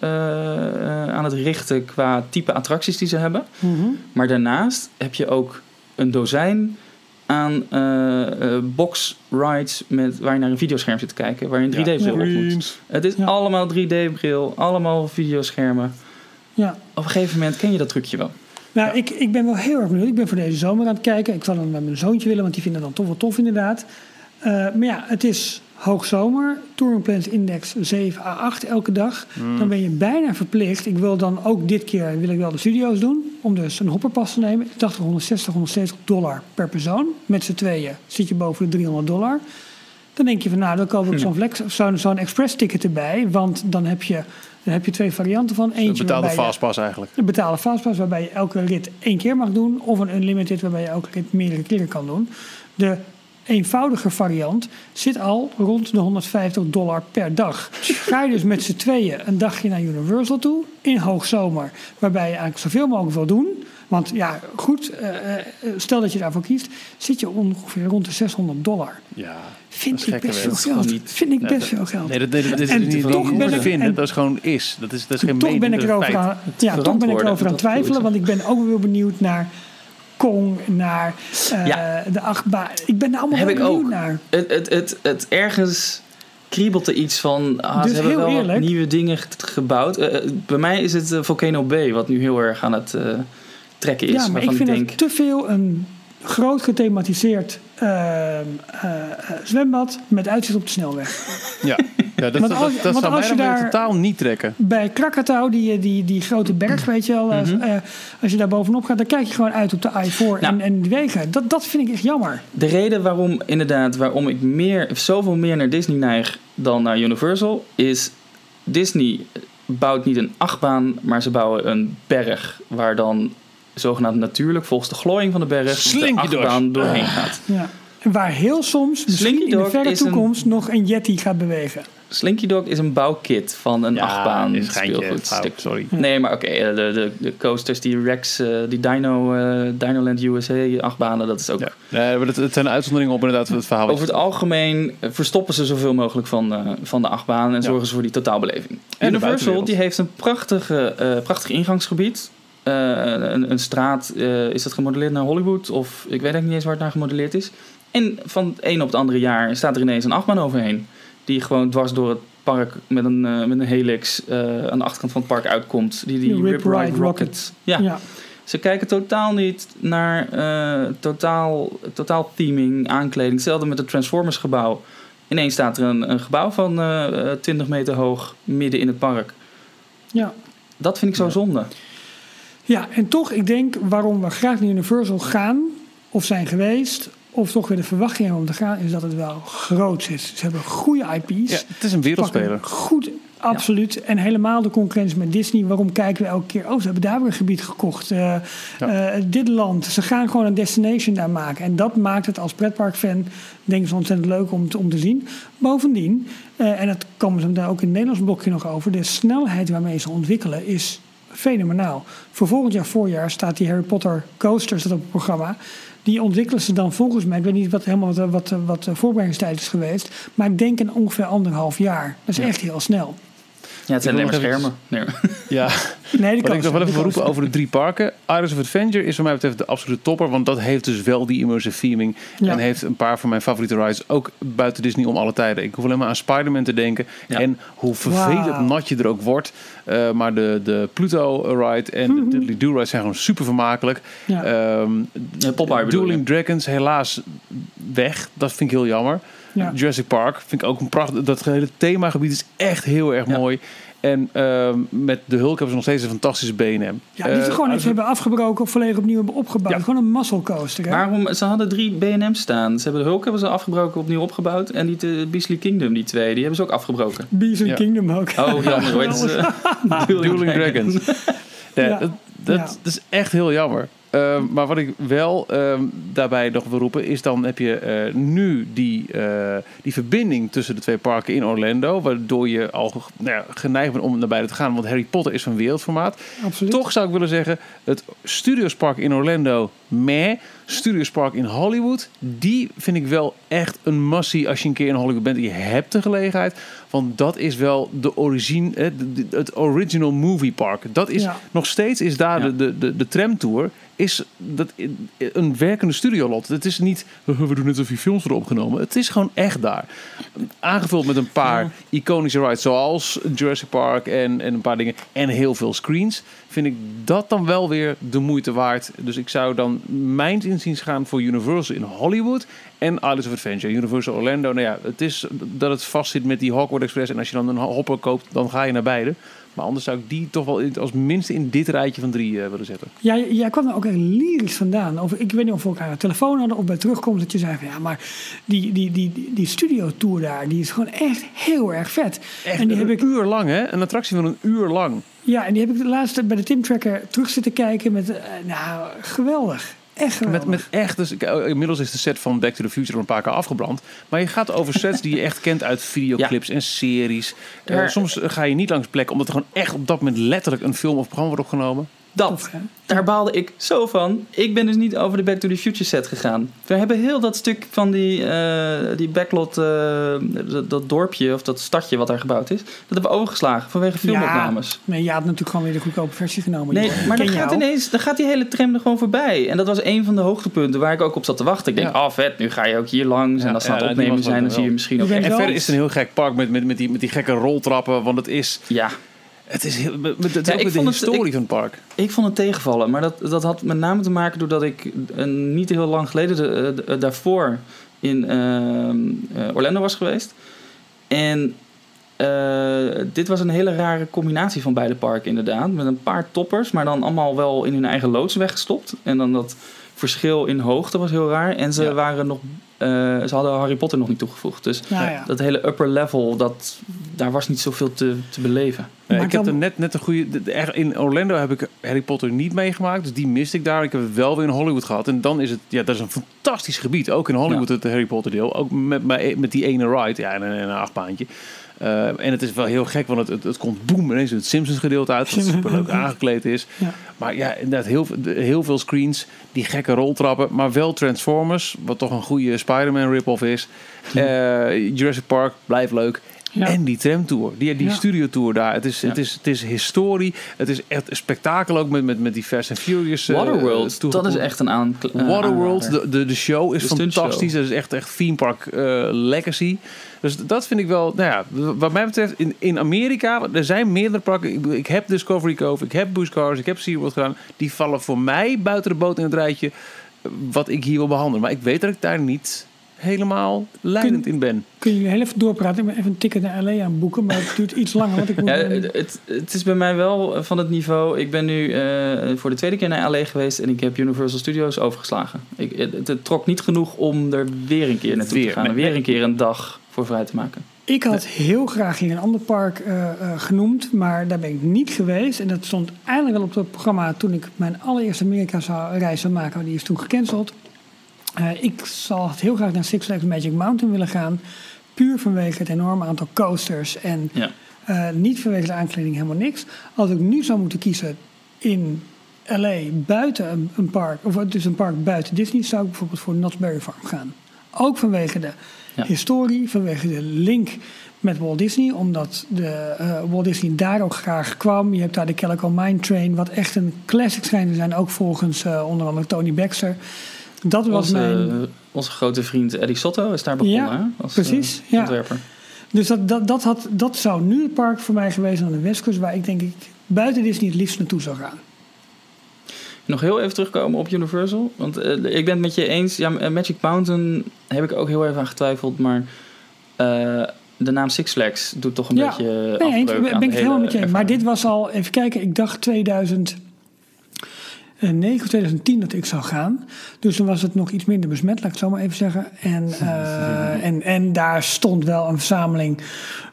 aan het richten qua type attracties die ze hebben. Mhm. Maar daarnaast heb je ook een dozijn aan eh, box rides met, waar je naar een videoscherm zit te kijken, waar je een 3D-bril op moet. Het is Ja. allemaal 3D-bril, allemaal videoschermen. Ja. Op een gegeven moment ken je dat trucje wel. Nou, ik, ik ben wel heel erg benieuwd. Ik ben voor deze zomer aan het kijken. Ik zal dan met mijn zoontje willen, want die vindt het dan toch wel tof inderdaad. Eh, maar ja, het is hoogzomer. Touring Plans Index 7 à 8 elke dag. Dan ben je bijna verplicht. Ik wil dan ook dit keer wil ik wel de studio's doen. Om dus een hopperpas te nemen. Ik dacht 160, 170 dollar per persoon. Met z'n tweeën zit je boven de 300 dollar. Dan denk je van nou, dan koop ik zo'n flex, zo'n zo'n express ticket erbij. Want dan heb je, dan heb je twee varianten van. Een Eentje betaalde waarbij je- fastpass eigenlijk. een betalen fastpass waarbij je elke rit één keer mag doen. Of een unlimited waarbij je elke rit meerdere keren kan doen. De eenvoudige variant zit al rond de 150 dollar per dag. Ga je dus met z'n tweeën een dagje naar Universal toe in hoogzomer. Waarbij je eigenlijk zoveel mogelijk wil doen. Want ja, goed, eh, eh, stel dat je daarvoor kiest, zit je ongeveer rond de 600 dollar. Ja. Vind is ik best veel geld. Dat is niet- Vind ik best veel geld. Nee, dat, dat, dat is En niet toch ben ik- vinden. en- dat is gewoon is. Dat is, dat is geen toch mening, ben ik erover aan, ja, toch ben ik erover aan twijfelen, want ik. ik ben ook wel benieuwd naar Kong, naar eh, Ja. de achtbaan. Ik ben er allemaal Heb ik benieuwd ook. naar. Het, het, het, het ergens kriebelt er iets van. Ah, Dus ze hebben heel wel eerlijk- nieuwe dingen ge- gebouwd. Eh, eh, bij mij is het Volcano Bay, wat nu heel erg aan het trekken is. Ja, maar ik vind denk, het te veel een groot gethematiseerd eh, eh, eh, zwembad met uitzicht op de snelweg. Ja, ja dat, Want dat, als- dat, dat want zou als mij je daar- totaal niet trekken. Bij Krakatau, die, die, die grote berg, weet je wel. eh, Mhm. eh, als je daar bovenop gaat, dan kijk je gewoon uit op de I4 en, Nou. en die wegen. Dat, dat vind ik echt jammer. De reden waarom inderdaad, waarom ik meer, zoveel meer naar Disney neig dan naar Universal, is Disney bouwt niet een achtbaan, maar ze bouwen een berg waar dan zogenaamd natuurlijk, volgens de glooiing van de berg, de Slinky Dog. achtbaan doorheen gaat. Ja. En waar heel soms, misschien Slinky in de verre een- toekomst, nog een Yeti gaat bewegen. Slinky Dog is een bouwkit van een achtbaan is fout, sorry. Nee, maar oké, eh, de, de, de coasters, die Rex, eh, die Dino, eh, Dinoland USA achtbanen, dat is ook Ja. Nee, maar het, zijn uitzonderingen op inderdaad het verhaal. Over het algemeen verstoppen ze zoveel mogelijk van, eh, van de achtbaan en Ja. zorgen ze voor die totaalbeleving. de Universal die heeft een prachtige, eh, prachtig ingangsgebied. Eh, een, een straat, eh, is dat gemodelleerd naar Hollywood? Of ik weet eigenlijk niet eens waar het naar gemodelleerd is. En van het een op het andere jaar staat er ineens een achtbaan overheen. Die gewoon dwars door het park met een, eh, met een helix eh, aan de achterkant van het park uitkomt. Die, die Rip Rip Ride Ride Rocket. Rocket. Ja. Ja. Ze kijken totaal niet naar eh, totaal, totaal theming, aankleding. Hetzelfde met het Transformers gebouw. Ineens staat er een, een gebouw van eh, eh, 20 meter hoog midden in het park. Ja. Dat vind ik zo zonde. Ja, en toch, ik denk waarom we graag naar Universal gaan, of zijn geweest, of toch weer de verwachting hebben om te gaan, is dat het wel groot is. Ze hebben goede IP's. Ja, het is een wereldspeler. Goed, absoluut. En helemaal de concurrentie met Disney. Waarom kijken we elke keer? Oh, ze hebben daar weer een gebied gekocht. Eh, eh, dit land. Ze gaan gewoon een destination daar maken. En dat maakt het als pretparkfan, denk ik, zo ontzettend leuk om te, om te zien. Bovendien, eh, en dat komen ze daar ook in het Nederlands blokje nog over. De snelheid waarmee ze ontwikkelen is fenomenaal. Voor volgend jaar voorjaar staat die Harry Potter coaster staat op het programma. Die ontwikkelen ze dan volgens mij, ik weet niet wat helemaal wat, wat, wat de voorbereidingstijd is geweest, maar ik denk in ongeveer anderhalf jaar. Dat is echt heel snel. Ja, het zijn alleen maar schermen. Nee. [laughs] Ja, Nee, de wat ik nog wel even roepen over. over de drie parken. Islands of Adventure is voor mij betreft de absolute topper. Want dat heeft dus wel die immersive theming. Ja. En heeft een paar van mijn favoriete rides ook buiten Disney om alle tijden. Ik hoef alleen maar aan Spider-Man te denken. Ja. En hoe vervelend nat je er ook wordt. Uh, maar de, de Pluto ride en de Diddly Do ride zijn gewoon super vermakelijk. Ja. Um, je? Dueling Dragons helaas weg. Dat vind ik heel jammer. Ja. Jurassic Park vind ik ook een prachtig. Dat hele themagebied is echt heel erg Ja. mooi. En uh, met de Hulk hebben ze nog steeds een fantastische BNM. Ja, die ze Uh, gewoon als even hebben afgebroken of volledig opnieuw hebben opgebouwd. Ja. Gewoon een muscle coaster. Hè? Waarom? Ze hadden drie B&M's staan. Ze hebben de Hulk hebben ze afgebroken, opnieuw opgebouwd. En die de Beastly Kingdom, die twee, die hebben ze ook afgebroken. Ja. Kingdom ook. Oh, ja, hoe heet ze? Dueling Dragons. Ja, Ja. Dat, dat, Ja. dat is echt heel jammer. Uh, maar wat ik wel uh, daarbij nog wil roepen, is dan heb je uh, nu die, uh, die verbinding tussen de twee parken in Orlando. Waardoor je al nou ja, geneigd bent om naar beide te gaan. Want Harry Potter is van wereldformaat. Absoluut. Toch zou ik willen zeggen, het Studiospark in Orlando, meh. Studiospark in Hollywood, die vind ik wel echt een massie als je een keer in Hollywood bent en je hebt de gelegenheid. Want dat is wel de origine, het, het original movie park. Dat is Ja. nog steeds is daar Ja. de, de, de, de tramtour is dat een werkende studiolot. Het is niet, we doen net alsof die films worden opgenomen. Het is gewoon echt daar. Aangevuld met een paar iconische rides zoals Jurassic Park en, en een paar dingen. En heel veel screens. Vind ik dat dan wel weer de moeite waard. Dus ik zou dan mijns inziens gaan voor Universal in Hollywood en Islands of Adventure. Universal Orlando, nou ja, het is dat het vast zit met die Hogwarts Express. En als je dan een hopper koopt, dan ga je naar beide. Maar anders zou ik die toch wel als minste in dit rijtje van drie eh, willen zetten. Ja, jij kwam er ook echt lyrisch vandaan. Over, ik weet niet of we elkaar een telefoon hadden of bij terugkomst dat je zei van ja, maar die, die, die, die, die studio tour daar, die is gewoon echt heel erg vet. Echt en die een heb ik, uur lang, hè? Een attractie van een uur lang. ja, en die heb ik de laatste bij de Tim Tracker terug zitten kijken met, eh, nou, geweldig. Echt geweldig. Met, met echt, dus, ik- inmiddels is de set van Back to the Future al een paar keer afgebrand. Maar je gaat over sets die je echt kent uit videoclips en series. Eh, soms ga je niet langs plekken, omdat er gewoon echt op dat moment letterlijk een film of programma wordt opgenomen. Dat, daar baalde ik zo van. Ik ben dus niet over de Back to the Future set gegaan. We hebben heel dat stuk van die, eh, die backlot, eh, dat, dat dorpje of dat stadje wat daar gebouwd is, dat hebben we overgeslagen vanwege filmopnames. Nee, je had natuurlijk gewoon weer de goedkope versie genomen. Nee, maar dan gaat, ineens, dan gaat die hele tram er gewoon voorbij. En dat was een van de hoogtepunten waar ik ook op zat te wachten. Ik denk, Ja. oh vet, nu ga je ook hier langs. Ja, en als ze aan ja, het opnemen zijn, dan wel- zie je misschien ook. En verder is het een heel gek park met, met, met, die, met die gekke roltrappen. Want het is, Ja, het is, heel, het is ik de vond het- historie ik- van het park. ik vond het tegenvallen. Maar dat, dat had met name te maken doordat ik eh, niet heel lang geleden de, de- daarvoor in ehm, eh, Orlando was geweest. En eh, dit was een hele rare combinatie van beide parken inderdaad. Met een paar toppers, maar dan allemaal wel in hun eigen loods weggestopt. En dan dat verschil in hoogte was heel raar. En ze Ja. waren nog... eh, ze hadden Harry Potter nog niet toegevoegd. Dus ja. dat hele upper level, dat, daar was niet zoveel te, te beleven. Nee, ik heb er net, net een goede. In Orlando heb ik Harry Potter niet meegemaakt, dus die miste ik daar. Ik heb het wel weer in Hollywood gehad. En dan is het, ja, dat is een fantastisch gebied. Ook in Hollywood, Ja. het Harry Potter deel. Ook met, met met die ene ride, ja, en een, en een achtbaantje. Eh, en het is wel heel gek, want het, het, het komt boem ineens het Simpsons gedeelte uit, wat [laughs] super leuk aangekleed is. Ja. Maar ja, inderdaad, heel, heel veel screens, die gekke roltrappen, maar wel Transformers, wat toch een goede Spider-Man rip-off is. Eh, Jurassic Park, blijft leuk. Ja. En die tramtour, die, die Ja. studiotour daar. Het is, Ja. het, is, het is historie. Het is echt een spektakel ook met, met, met die Fast and Furious. eh, Waterworld, dat is echt een aan. Waterworld, de, de, de show is De fantastisch. Dat is echt, echt theme park eh, legacy. Dus dat vind ik wel, nou ja, wat mij betreft, in, in Amerika, er zijn meerdere parken. Ik, ik heb Discovery Cove, ik heb Busch Cars, ik heb SeaWorld gedaan. Die vallen voor mij buiten de boot in het rijtje wat ik hier wil behandelen. Maar ik weet dat ik daar niet helemaal leidend in ben. Kun je heel even doorpraten? Ik ben even een ticket naar LA aan boeken, maar het duurt iets langer. Want ik moet Ja, het, het, is bij mij wel van het niveau. Ik ben nu eh, voor de tweede keer naar LA geweest en ik heb Universal Studios overgeslagen. Ik, het, het trok niet genoeg om er weer een keer naartoe Weer, te gaan. nee, en weer een keer een dag voor vrij te maken. Ik had heel graag hier een ander park eh, eh, genoemd, maar daar ben ik niet geweest. En dat stond eindelijk wel op het programma toen ik mijn allereerste Amerika-reis zou maken. maar Die is toen gecanceld. Eh, ik zal heel graag naar Six Flags Magic Mountain willen gaan. Puur vanwege het enorme aantal coasters. En Ja. eh, niet vanwege de aankleding helemaal niks. Als ik nu zou moeten kiezen in LA buiten een, een park, of dus een park buiten Disney, zou ik bijvoorbeeld voor Knott's Berry Farm gaan. Ook vanwege de Ja. historie, vanwege de link met Walt Disney, omdat de, eh, Walt Disney daar ook graag kwam. Je hebt daar de Calico Mine Train, wat echt een classic schijnt te zijn, ook volgens onder andere Tony Baxter. Dat was Onze, mijn. onze grote vriend Eddie Sotto is daar begonnen. Ja, hè? Als, precies, eh, ja. ontwerper. Dus dat, dat, dat, had, dat zou nu het park voor mij geweest aan de Westkust, waar ik denk ik buiten Disney het liefst naartoe zou gaan. Nog heel even terugkomen op Universal. Want eh, ik ben het met je eens. Ja, eh, Magic Mountain heb ik ook heel even aan getwijfeld. Maar de naam Six Flags doet toch een Ja, beetje Nee, eens, ben ik het helemaal hele met je eens. Maar dit was al, even kijken, ik dacht 2009 of 2010 dat ik zou gaan. Dus toen was het nog iets minder besmet, laat ik het zo maar even zeggen. En, eh, en, en daar stond wel een verzameling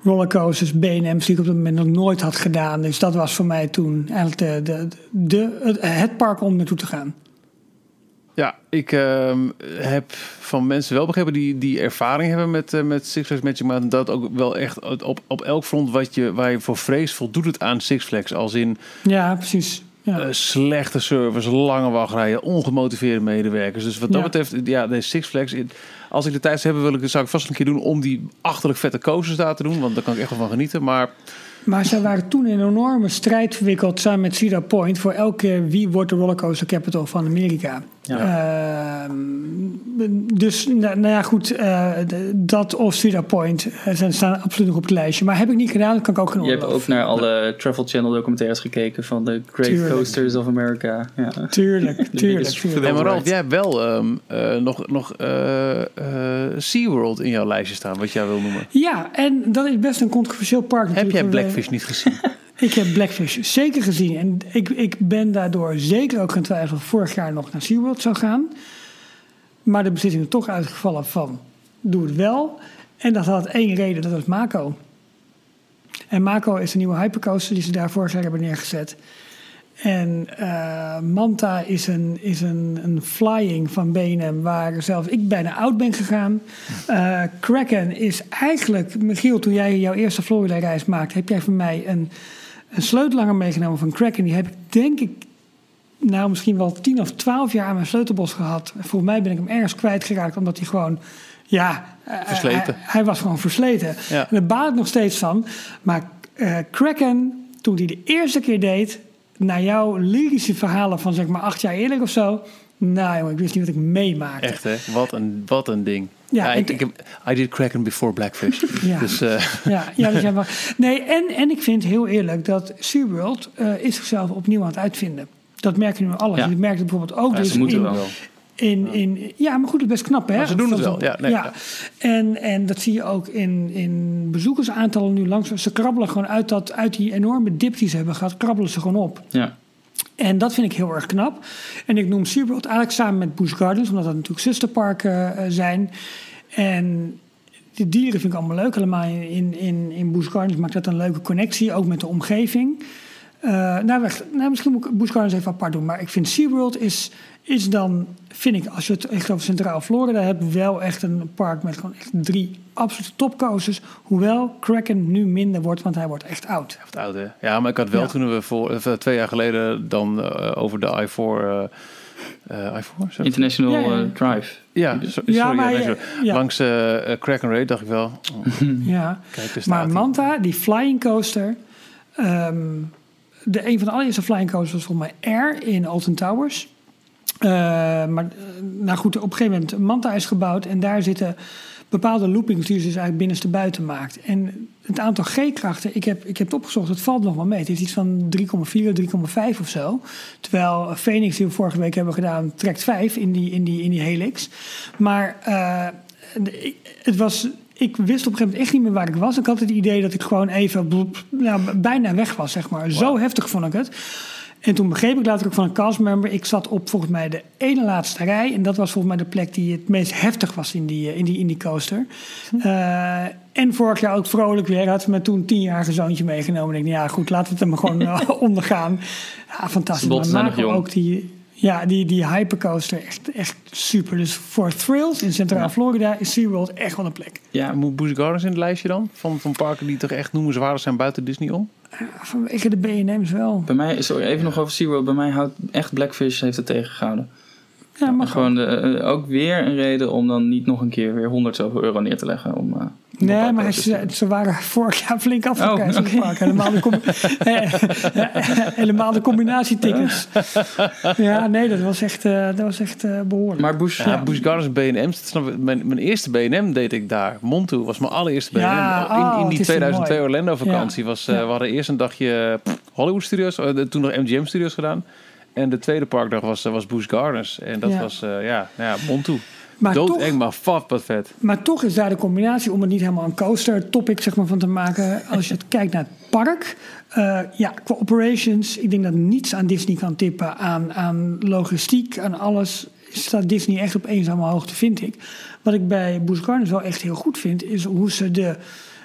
rollercoasters, BM's die ik op dat moment nog nooit had gedaan. Dus dat was voor mij toen eigenlijk de, de, de, het, het park om naartoe te gaan. Ja, ik ehm, heb van mensen wel begrepen die, die ervaring hebben met, eh, met Six Flags Magic Mountain. Dat ook wel echt op, op elk front wat je, waar je voor vreest, voldoet het aan Six Flags. Als in Ja, precies. Ja. eh, slechte service, lange wachtrijen, ongemotiveerde medewerkers. Dus wat dat Ja. betreft, ja, de Six Flags. Als ik de tijd zou hebben, wil ik, zou ik vast een keer doen om die achterlijk vette coasters daar te doen. Want daar kan ik echt wel van genieten. Maar Maar zij waren toen in een enorme strijd verwikkeld samen met Cedar Point voor elke wie wordt de rollercoaster capital van Amerika. Ehm, dus nou, nou ja, goed, eh, dat of Cedar Point eh, zijn, staan absoluut nog op het lijstje. Maar heb ik niet gedaan, dat kan ik ook geen Je hebt ook naar alle Travel Channel documentaires gekeken van de Great Tuurlijk. Coasters of America. Ja. Tuurlijk, [laughs] tuurlijk. Nee, maar Ralf, jij hebt wel ehm, eh, nog, nog eh, eh, SeaWorld in jouw lijstje staan, wat jij wil noemen. Ja, en dat is best een controversieel park Heb jij Blackfish niet gezien? [laughs] Ik heb Blackfish zeker gezien. En ik, ik ben daardoor zeker ook gaan twijfelen of ik vorig jaar nog naar SeaWorld zou gaan. Maar de beslissing is toch uitgevallen van doe het wel. En dat had één reden, dat was Mako. En Mako is de nieuwe hypercoaster die ze daar vorig jaar hebben neergezet. En eh, Manta is, een, is een, een flying van BNM waar zelfs ik bijna oud ben gegaan. Eh, Kraken is eigenlijk, Michiel, toen jij jouw eerste Florida-reis maakte, heb jij van mij een, een sleutelanger meegenomen van Kraken. Die heb ik denk ik nou misschien wel 10 of 12 jaar aan mijn sleutelbos gehad. Volgens mij ben ik hem ergens kwijtgeraakt omdat hij gewoon, ja, eh, Versleten. Hij, hij was gewoon versleten. Ja. En daar baal ik nog steeds van. Maar eh, Kraken, toen hij de eerste keer deed, naar jouw lyrische verhalen van zeg maar acht jaar eerder of zo. Nou jongen, ik wist niet wat ik meemaakte. Echt hè? Wat een, wat een ding. Ja, Ja, ik, I did Kraken before Blackfish. [laughs] Ja. Dus eh, Ja, ja, dus [laughs] ja, maar- nee, en, en ik vind heel eerlijk dat SeaWorld eh is zichzelf opnieuw aan het uitvinden. Dat merk je nu alles. Ja. Je merkt het bijvoorbeeld ook Ja, dus ze moeten in, wel. In, in, ja, maar goed, het is best knap, hè? Maar ze doen het wel, ja, nee, ja. En, en dat zie je ook in, in bezoekersaantallen nu langs. Ze krabbelen gewoon uit, dat, uit die enorme dip die ze hebben gehad, krabbelen ze gewoon op. Ja. En dat vind ik heel erg knap. En ik noem SeaWorld eigenlijk samen met Busch Gardens, omdat dat natuurlijk zusterparken eh, zijn. En de dieren vind ik allemaal leuk. Helemaal in, in, in, in Busch Gardens maakt dat een leuke connectie, ook met de omgeving. Eh, nou, nou, misschien moet ik Busch Gardens even apart doen. Maar ik vind SeaWorld is, is dan, vind ik, als je het echt over Centraal Florida hebt, wel echt een park met gewoon echt drie absolute topcoasters. Hoewel Kraken nu minder wordt, want hij wordt echt oud. Echt oud, hè? Ja, maar ik had wel Ja. toen we voor eh, twee jaar geleden dan eh, over de I4. eh eh, I4? Zo? International Ja, ja. Drive. Ja, so- sorry, Ja, maar langs Kraken Raid dacht ik wel. [laughs] oh, Ja. kijk, dus Maar Manta, die flying coaster. ehm, de, een van de allereerste flying coasters was volgens mij Air in Alton Towers. Eh, maar eh, nou goed, op een gegeven moment Manta is gebouwd en daar zitten bepaalde loopings die ze dus eigenlijk binnenstebuiten maakt. En het aantal G-krachten, ik heb, ik heb het opgezocht, het valt nog wel mee. Het is iets van 3,4, 3,5 of zo. Terwijl Phoenix, die we vorige week hebben gedaan, trekt 5 in die, in die, in die helix. Maar eh, het was, ik wist op een gegeven moment echt niet meer waar ik was. Ik had het idee dat ik gewoon even bloep, nou, bijna weg was, zeg maar. Zo heftig vond ik het. En toen begreep ik later ook van een castmember... ik zat op volgens mij de ene laatste rij... en dat was volgens mij de plek die het meest heftig was in die, eh, in die, in die coaster. Eh, en vorig jaar ook vrolijk weer... had ze me toen een tienjarige zoontje meegenomen. En ik dacht, ja goed, laten we het hem gewoon [laughs] eh, ondergaan. Ja, fantastisch. Maar ook die... Ja, die, die hypercoaster, echt, echt super. Dus voor thrills in Centraal Florida is SeaWorld echt wel een plek. Ja, moet Busch Gardens in het lijstje dan? Van, van parken die toch echt noemenswaardig zijn buiten Disney om? Vanwege de B&M's wel. Bij mij, sorry, even nog over SeaWorld. Bij mij houdt echt Blackfish heeft het tegengehouden. Ja, maar Gewoon de, eh, ook weer een reden om dan niet nog een keer weer 100 zoveel euro neer te leggen. Om, eh, Nee, maar ze, waren vorig jaar flink afgekijkt Oh, in het park. Helemaal de, com- [laughs] [laughs] helemaal de combinatietickets. [laughs] Ja, nee, dat was echt, eh, dat was echt eh, behoorlijk. Maar Bush, Ja, Busch Gardens B&M. Mijn, mijn eerste B&M deed ik daar. Montu was mijn allereerste B&M. Ja, in, oh, in het die is zo 2002 mooi. Orlando vakantie. Ja. Was, eh, Ja. We hadden eerst een dagje pff, Hollywood Studios. eh, toen nog MGM Studios gedaan. En de tweede parkdag was, eh, was Busch Gardens. En dat Ja. was, eh, ja, nou ja, Montu. Maar, toch, maar wat vet. maar toch is daar de combinatie om het niet helemaal een coaster topic zeg maar, van te maken. Als je het [laughs] kijkt naar het park. eh, ja, qua operations. Ik denk dat niets aan Disney kan tippen. Aan, aan logistiek, aan alles. Staat Disney echt op eenzame hoogte, vind ik. Wat ik bij Busch Gardens wel echt heel goed vind. Is hoe ze de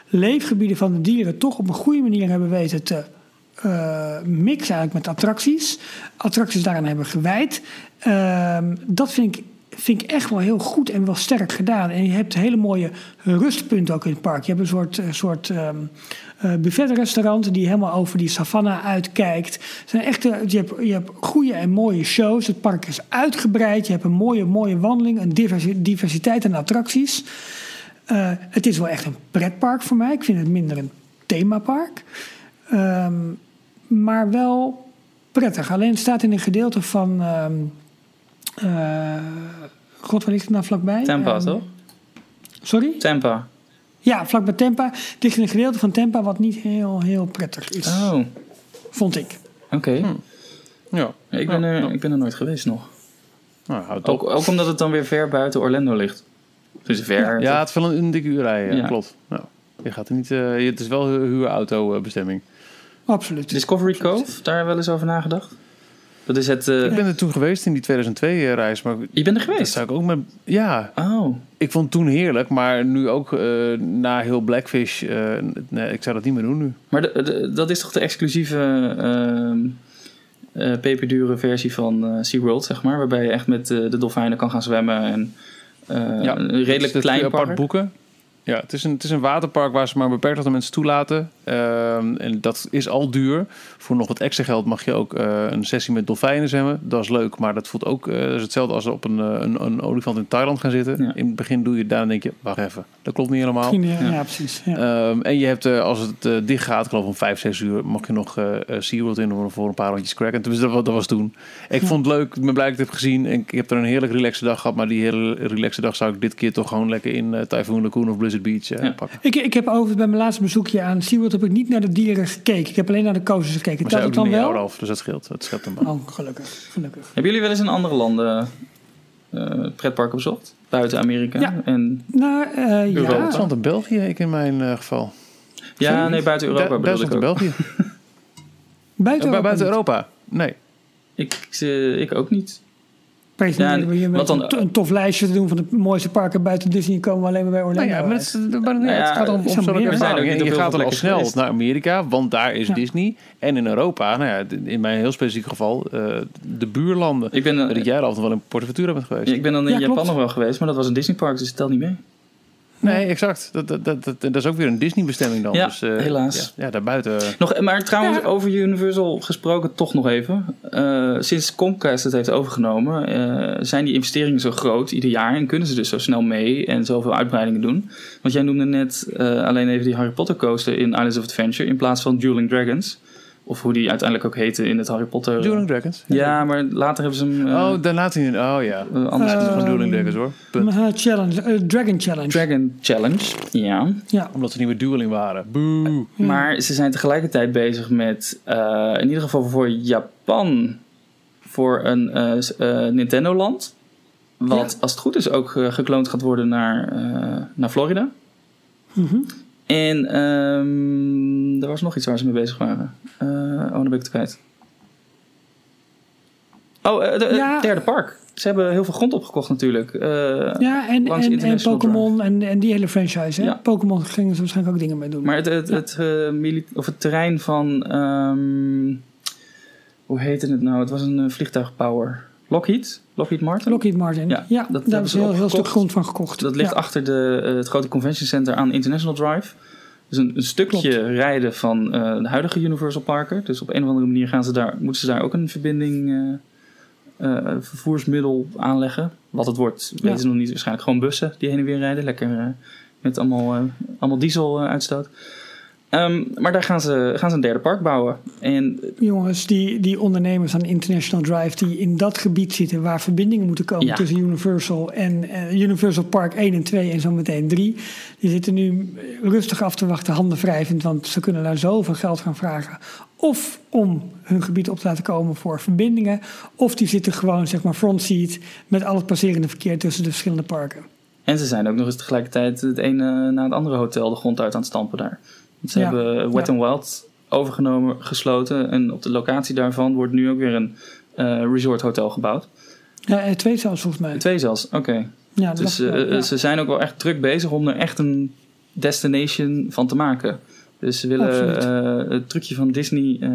leefgebieden van de dieren toch op een goede manier hebben weten te eh, mixen eigenlijk met attracties. Attracties daaraan hebben gewijd. Ehm, dat vind ik, vind ik echt wel heel goed en wel sterk gedaan. En je hebt hele mooie rustpunten ook in het park. Je hebt een soort, eh, soort eh, buffetrestaurant die helemaal over die savanne uitkijkt. Zijn echte, je, hebt, je hebt goede en mooie shows. Het park is uitgebreid. Je hebt een mooie, mooie wandeling. Een diversi- diversiteit aan attracties. Eh, het is wel echt een pretpark voor mij. Ik vind het minder een themapark. Ehm, maar wel prettig. Alleen het staat in een gedeelte van. ehm, eh, God, waar ligt het nou vlakbij? Tampa, Ehm, toch? Sorry? Tampa. Ja, vlakbij Tampa. Het ligt in een gedeelte van Tampa wat niet heel, heel prettig is. Oh, Vond ik. oké. Ja, Ik, ben Ja, er, ja. ik ben er nooit geweest nog. nou. Ook, ook omdat het dan weer ver buiten Orlando ligt. Dus ver. Ja, het is wel een, een dikke uur rijden, Ja. klopt. Ja. Je gaat er niet, eh, het is wel hu- huurauto eh, bestemming. Absoluut. Discovery Cove, daar wel eens over nagedacht? Dat is het... eh, Ik ben er toen geweest in die 2002-reis, maar Je bent er dat geweest? zou ik ook met... Ja, Oh, ik vond het toen heerlijk, maar nu ook eh, na heel Blackfish, eh, nee, ik zou dat niet meer doen nu. maar de- de- dat is toch de exclusieve ehm eh, peperdure versie van eh SeaWorld, zeg maar? Waarbij je echt met eh, de dolfijnen kan gaan zwemmen en eh, een redelijk klein apart park. boeken. Ja, het is, een, het is een waterpark waar ze maar een beperkt aantal mensen toelaten. Ehm, en dat is al duur. Voor nog wat extra geld mag je ook eh, een sessie met dolfijnen zwemmen. Dat is leuk, maar dat voelt ook... eh, dat is hetzelfde als op een, eh, een, een olifant in Thailand gaan zitten. Ja. In het begin doe je het denk je... Wacht even, dat klopt niet helemaal. Ja, ja, precies. Ja. Ehm, en je hebt, eh, als het eh, dicht gaat, ik geloof om 5, 6 uur, mag je nog SeaWorld in voor- voor een paar rondjes cracken. Tenminste, dat, dat was toen. Ik vond het leuk, ik ben blij dat ik het heb gezien. En ik heb er een heerlijk relaxe dag gehad. Maar die hele relaxe dag zou ik dit keer toch gewoon lekker in Typhoon Lagoon of Blizzard Beach Ja. pakken. Ik, ik heb overigens bij mijn laatste bezoekje aan SeaWorld heb ik niet naar de dieren gekeken. Ik heb alleen naar de coasters gekeken. Maar het niet dan meer wel? af, dus dat scheelt. Dat scheelt hem wel. Oh, gelukkig. gelukkig. Hebben jullie wel eens in andere landen eh pretparken bezocht? Buiten Amerika? Ja. En, Nou, eh, Europa. ja. Duitsland en België, ik in mijn eh, geval. ja, nee, buiten Europa Du- bedoel ik Duitsland en ook. België. [laughs] Buiten Eh, Europa. buiten niet. Europa? Nee. Ik, eh, ik ook niet. Presenteren Ja, we hier met wat dan- een, to- een tof lijstje te doen van de mooiste parken buiten Disney. komen we alleen maar bij Orlando. Nou ja, maar het, maar nee, Nou ja, het gaat om, om zo'n ervaring. En je gaat al snel geweest. naar Amerika, want daar is Ja. Disney. En in Europa, nou ja, in mijn heel specifiek geval, eh, de buurlanden. Ik ben, Dat jij er altijd wel in Portaventura bent geweest. ik ben dan in Ja, Japan klopt. nog wel geweest, maar dat was een Disneypark, dus het telt niet mee. Nee, exact. Dat, dat, dat, dat, dat is ook weer een Disney-bestemming dan. Ja, dus, eh, helaas. Ja, ja, daarbuiten. Nog, maar trouwens, Ja. over Universal gesproken, toch nog even. Eh, sinds Comcast het heeft overgenomen, eh, zijn die investeringen zo groot ieder jaar en kunnen ze dus zo snel mee en zoveel uitbreidingen doen. Want jij noemde net eh, alleen even die Harry Potter coaster in Islands of Adventure in plaats van Dueling Dragons. Of hoe die uiteindelijk ook heette in het Harry Potter. Dueling Dragons. Ja, maar later hebben ze hem eh, Oh, daar laat hij in. Oh ja. eh, anders Eh, Het is gewoon Dueling Dragons hoor. Punt. Eh, challenge, eh, Dragon Challenge. Dragon Challenge. Ja. ja. Omdat ze niet meer dueling waren. Boe. Maar ze zijn tegelijkertijd bezig met, eh, in ieder geval voor Japan, voor een eh, eh, Nintendo-land. Wat Ja. als het goed is ook eh, gekloond gaat worden naar, eh, naar Florida. En ehm, er was nog iets waar ze mee bezig waren. Eh, oh, dan ben ik het kwijt. Oh, eh, de- het Ja. derde park. Ze hebben heel veel grond opgekocht natuurlijk. Eh, Ja, en, Langs en, en Pokémon en, en die hele franchise. hè? Ja. Pokémon gingen ze waarschijnlijk ook dingen mee doen. Maar het, het, het, eh, mili- of het terrein van. ehm, hoe heette het nou? Het was een eh, vliegtuigpower. Lockheed? Lockheed Martin? Lockheed Martin. Ja, Ja, dat hebben daar is ze een heel, stuk grond van gekocht. Dat ligt ja. achter de, eh, het grote convention center aan International Drive. Dus een, een stukje Klopt. rijden van eh, de huidige Universal Parker. Dus op een of andere manier gaan ze daar, moeten ze daar ook een verbinding, eh, vervoersmiddel aanleggen. Wat het wordt, weten Ja. ze nog niet. Waarschijnlijk gewoon bussen die heen en weer rijden. Lekker met allemaal, allemaal diesel uitstoot. Ehm, maar daar gaan ze, gaan ze een derde park bouwen. En Jongens, die, die ondernemers aan International Drive die in dat gebied zitten waar verbindingen moeten komen Ja. tussen Universal en eh, Universal Park 1 en 2 en zo meteen 3. Die zitten nu rustig af te wachten, handen wrijvend, want ze kunnen daar zoveel geld gaan vragen. Of om hun gebied op te laten komen voor verbindingen, of die zitten gewoon zeg maar front seat met al het passerende verkeer tussen de verschillende parken. En ze zijn ook nog eens tegelijkertijd het ene na het andere hotel de grond uit aan het stampen daar. Ze Ja. hebben Wet n Wild overgenomen, gesloten. En op de locatie daarvan wordt nu ook weer een eh resort hotel gebouwd. Ja, eh, twee zelfs volgens mij. Twee zelfs, oké. Ja, Dus wel, eh, ja. ze zijn ook wel echt druk bezig om er echt een destination van te maken. Dus ze willen het trucje van Disney eh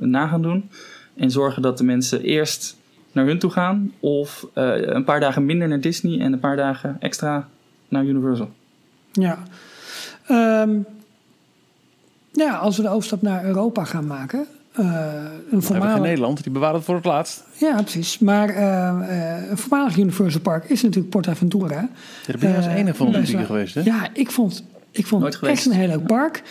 na gaan doen. En zorgen dat de mensen eerst naar hun toe gaan. Of een paar dagen minder naar Disney en een paar dagen extra naar Universal. Ja. Ehm, ja, als we de overstap naar Europa gaan maken. eh, een voormalig, Nederland, die bewaren het voor het laatst. ja, precies. Maar eh, eh, een voormalig Universal Park is natuurlijk Portaventura. Ja, daar ben je als enige van publiek wel. geweest, hè? Ja, ik vond, ik vond Nooit het echt een heel leuk park.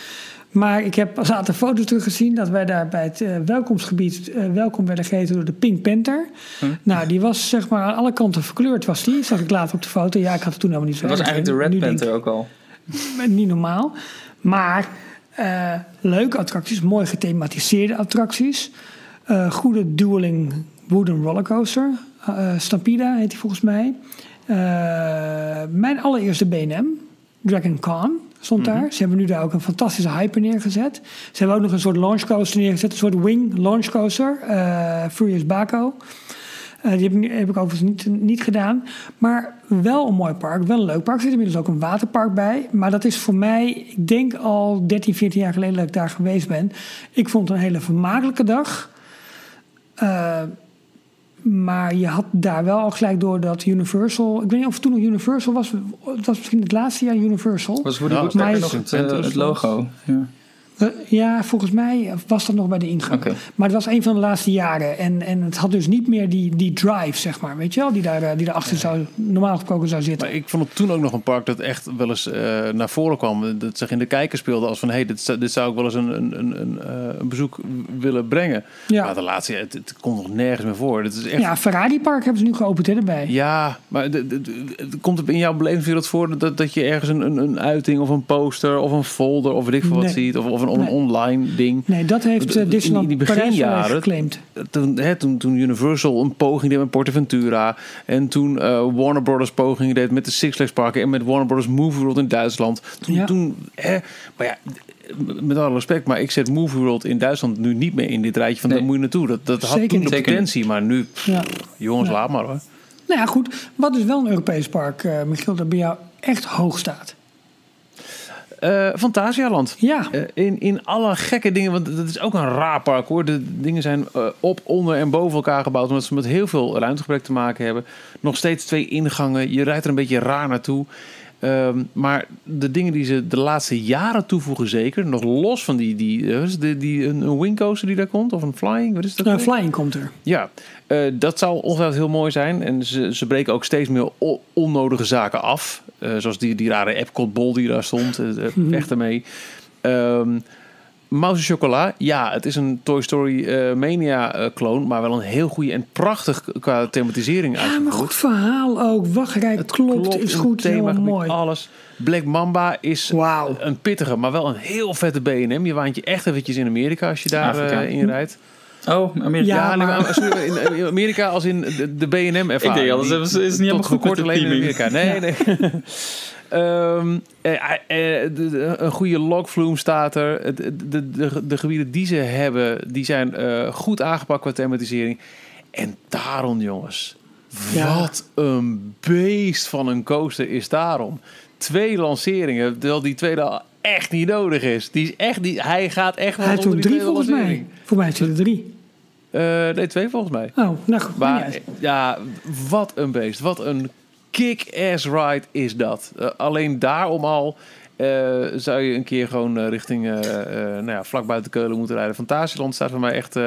Maar ik heb later foto's teruggezien dat wij daar bij het eh, welkomstgebied eh, welkom werden geheten door de Pink Panther. Hm. Nou, die was zeg maar aan alle kanten verkleurd, was die. Zag ik later op de foto. Ja, ik had het toen helemaal niet zo Dat was eigenlijk de. Red Nu denk Panther ook al. [laughs] niet normaal. Maar eh, leuke attracties, mooi gethematiseerde attracties. Eh, goede dueling wooden rollercoaster. Eh Stampede heet die volgens mij. Mijn allereerste B&M, Dragon Con, stond daar. Ze hebben nu daar ook een fantastische hyper neergezet. Ze hebben ook nog een soort launchcoaster neergezet. Een soort wing launchcoaster. Furious Baco. Eh, die heb ik, heb ik overigens niet, niet gedaan. Maar wel een mooi park, wel een leuk park. Er zit inmiddels ook een waterpark bij. Maar dat is voor mij, ik denk al 13, 14 jaar geleden dat ik daar geweest ben. Ik vond het een hele vermakelijke dag. Eh, maar je had daar wel al gelijk door dat Universal... Ik weet niet of het toen nog Universal was. Het was misschien het laatste jaar Universal. Was Woody Ja, Woodpecker maar nog het, eh, het logo? Ja. Eh, Ja, volgens mij was dat nog bij de ingang. Maar het was een van de laatste jaren. En, en het had dus niet meer die, die drive, zeg maar. Weet je wel? Die, daar, eh, die daarachter zou, normaal gesproken zou zitten. Maar ik vond het toen ook nog een park dat echt wel eens eh, naar voren kwam. Dat zich in de kijker speelde als van... hé, hey, dit, zou- dit zou ik wel eens een, een, een, een, eh, een bezoek willen brengen. Ja. Maar de laatste, het, het komt nog nergens meer voor. Het is echt... Ja, Ferrari Park hebben ze nu geopend hè, erbij. Ja, maar de, de- de- het komt het in jouw belevingswereld voor dat, dat je ergens een, een, een uiting of een poster of een folder of weet ik veel wat Nee. ziet of, of een on- Nee. online ding. Nee, dat heeft In uh, Disneyland die Parijs beginjaren- geclaimd. Toen, hè, toen, toen Universal een poging deed met Portaventura en toen eh, Warner Brothers pogingen deed met de Six Flags parken en met Warner Brothers Movie World in Duitsland. Toen, Ja. toen hè, maar ja, met alle respect, maar ik zet Movie World in Duitsland nu niet meer in dit rijtje van Nee. daar moet je naartoe. Dat, dat had Zeker toen de niet. Potentie, maar nu, pff, Ja. jongens, Ja. laat maar hoor. Nou ja, goed. Wat is wel een Europees park, eh, Michiel, dat bij jou echt hoog staat? Eh Fantasialand. Ja, Eh, in, in alle gekke dingen, want dat is ook een raar park hoor. De dingen zijn eh, op, onder en boven elkaar gebouwd, omdat ze met heel veel ruimtegebrek te maken hebben. Nog steeds twee ingangen, je rijdt er een beetje raar naartoe. Ehm, maar de dingen die ze de laatste jaren toevoegen, zeker, nog los van die, die, eh, die, die een, een wingcoaster die daar komt, of een flying, wat is dat? Weer? Flying komt er. Ja, eh, dat zou ongetwijfeld heel mooi zijn. En ze, ze breken ook steeds meer onnodige zaken af. Eh, zoals die, die rare Epcot bol die daar stond. [laughs] Weg ermee. Ehm Mouse en Chocola. Ja, het is een Toy Story eh, Mania eh clone. Maar wel een heel goede en prachtig qua thematisering Ja, maar goed verhaal ook. Wachtrij klopt, is goed, het helemaal themagebied, mooi. Alles. Black Mamba is een pittige, maar wel een heel vette B&M. Je waant je echt eventjes in Amerika als je daar eh, in rijdt. Oh, Amerika. Ja, Ja, nee, maar- maar sorry, in, Amerika als in de, de B&M ervaring. Ik denk, ze- is het niet helemaal goed kort alleen in. Amerika. Nee, nee. [laughs] Ehm, eh, eh, de- de- een goede logflume staat er. De, de, de, de gebieden die ze hebben, die zijn eh, goed aangepakt qua thematisering. En Taron, jongens. Ja. Wat een beest van een coaster is Taron. Twee lanceringen, terwijl die tweede al echt niet nodig is. Die is echt niet, hij gaat echt Hij heeft er drie volgens mij. Voor mij zijn er drie. Eh, nee, twee volgens mij. Oh, nou goed. Maar ja, wat een beest. Wat een kick-ass ride is dat. Eh, alleen daarom al eh, zou je een keer gewoon eh, richting, nou ja, vlak buiten Keulen moeten rijden. Fantasieland staat voor mij echt...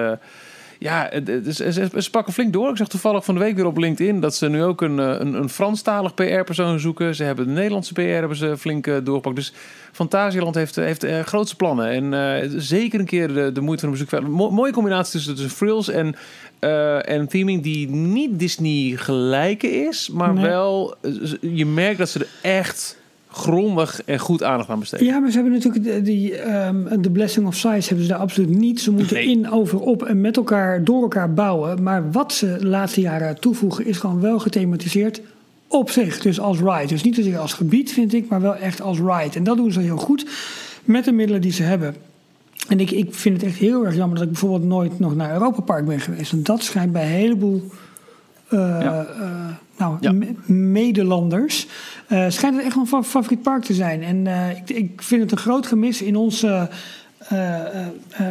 ja, ze, pakken flink door. Ik zag toevallig van de week weer op LinkedIn dat ze nu ook een, een, een Franstalig PR-persoon zoeken. Ze hebben de Nederlandse PR hebben ze flink doorgepakt. Dus Fantasieland heeft, heeft grootste plannen. En zeker een keer de, de moeite van een bezoek. Mo- mooie combinatie tussen, tussen frills en, eh, en theming die niet Disney gelijke is. Maar Nee. wel, eh, je merkt dat ze er echt grondig en goed aandacht aan besteden. Ja, maar ze hebben natuurlijk de, die, de Blessing of Size hebben ze daar absoluut niet. Ze moeten Nee. in, over, op en met elkaar, door elkaar bouwen. Maar wat ze de laatste jaren toevoegen is gewoon wel gethematiseerd op zich. Dus als ride. Dus niet zozeer als gebied vind ik, maar wel echt als ride. En dat doen ze heel goed met de middelen die ze hebben. En ik, ik vind het echt heel erg jammer dat ik bijvoorbeeld nooit nog naar Europa Park ben geweest. Want dat schijnt bij een heleboel eh, Ja. eh, nou, Ja. me- medelanders. eh, schijnt het echt een fa- favoriet park te zijn. En ik, ik vind het een groot gemis in onze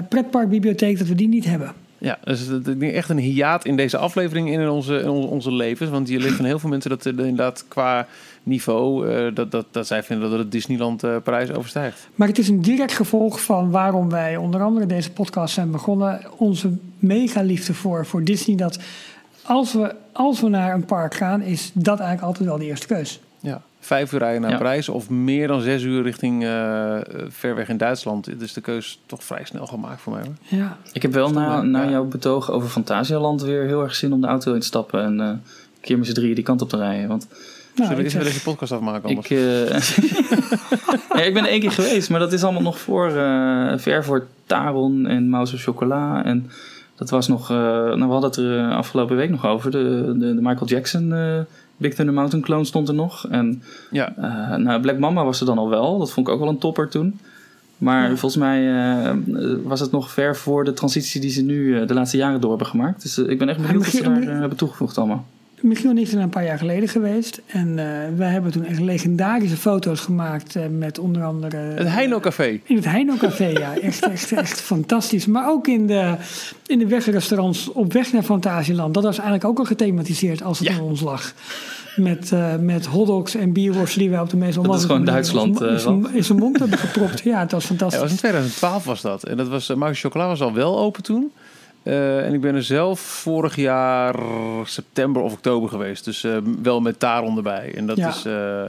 pretparkbibliotheek dat we die niet hebben. Ja, dus het- denk echt een hiaat in deze aflevering in onze, in onze, onze levens. Want je ligt van heel veel mensen dat er inderdaad qua niveau... eh, dat, dat, dat zij vinden dat het Disneyland eh prijs overstijgt. Maar het is een direct gevolg van waarom wij onder andere deze podcast zijn begonnen. Onze mega liefde voor, voor Disney. Dat als we, als we naar een park gaan, is dat eigenlijk altijd wel de eerste keus. Ja. Vijf uur rijden naar Ja. Parijs of meer dan zes uur richting eh, ver weg in Duitsland. Dus de keus toch vrij snel gemaakt voor mij. Hoor. Ja, Ik heb wel na, na ja. jouw betoog over Fantasialand weer heel erg zin om de auto in te stappen en eh, een keer met z'n drieën die kant op te rijden. Want nou, Zullen we deze podcast afmaken anders? [laughs] ik, ja, ik ben er één keer geweest, maar dat is allemaal nog voor, eh, ver voor Taron en Mouse of Chocola. En dat was nog, eh, nou, we hadden het er afgelopen week nog over. De, de, de Michael Jackson Big Thunder Mountain clone stond er nog. En Ja, nou, Black Mamba was er dan al wel. Dat vond ik ook wel een topper toen. Maar volgens mij was het nog ver voor de transitie die ze nu de laatste jaren door hebben gemaakt. Dus ik ben echt benieuwd wat ze Michiel- daar hebben toegevoegd allemaal. Michiel en ik zijn een paar jaar geleden geweest. En eh, wij hebben toen echt legendarische foto's gemaakt eh, met onder andere... het Heino Café. In het Heino Café, ja. [laughs] Echt, echt, echt fantastisch. Maar ook in de, in de wegrestaurants op weg naar Fantasieland. Dat was eigenlijk ook al gethematiseerd als het Ja. aan ons lag. met, uh, met hotdogs en bierworsten die wij op de meest Dat is gewoon Duitsland. in, zijn, in zijn mond hebben gepropt. Ja, het was fantastisch. [laughs] Ja, was in 2012 was dat. En dat was, uh, Chocola was al wel open toen. Uh, en ik ben er zelf vorig jaar september of oktober geweest. Dus uh, wel met Taron erbij. En dat Ja. is... uh,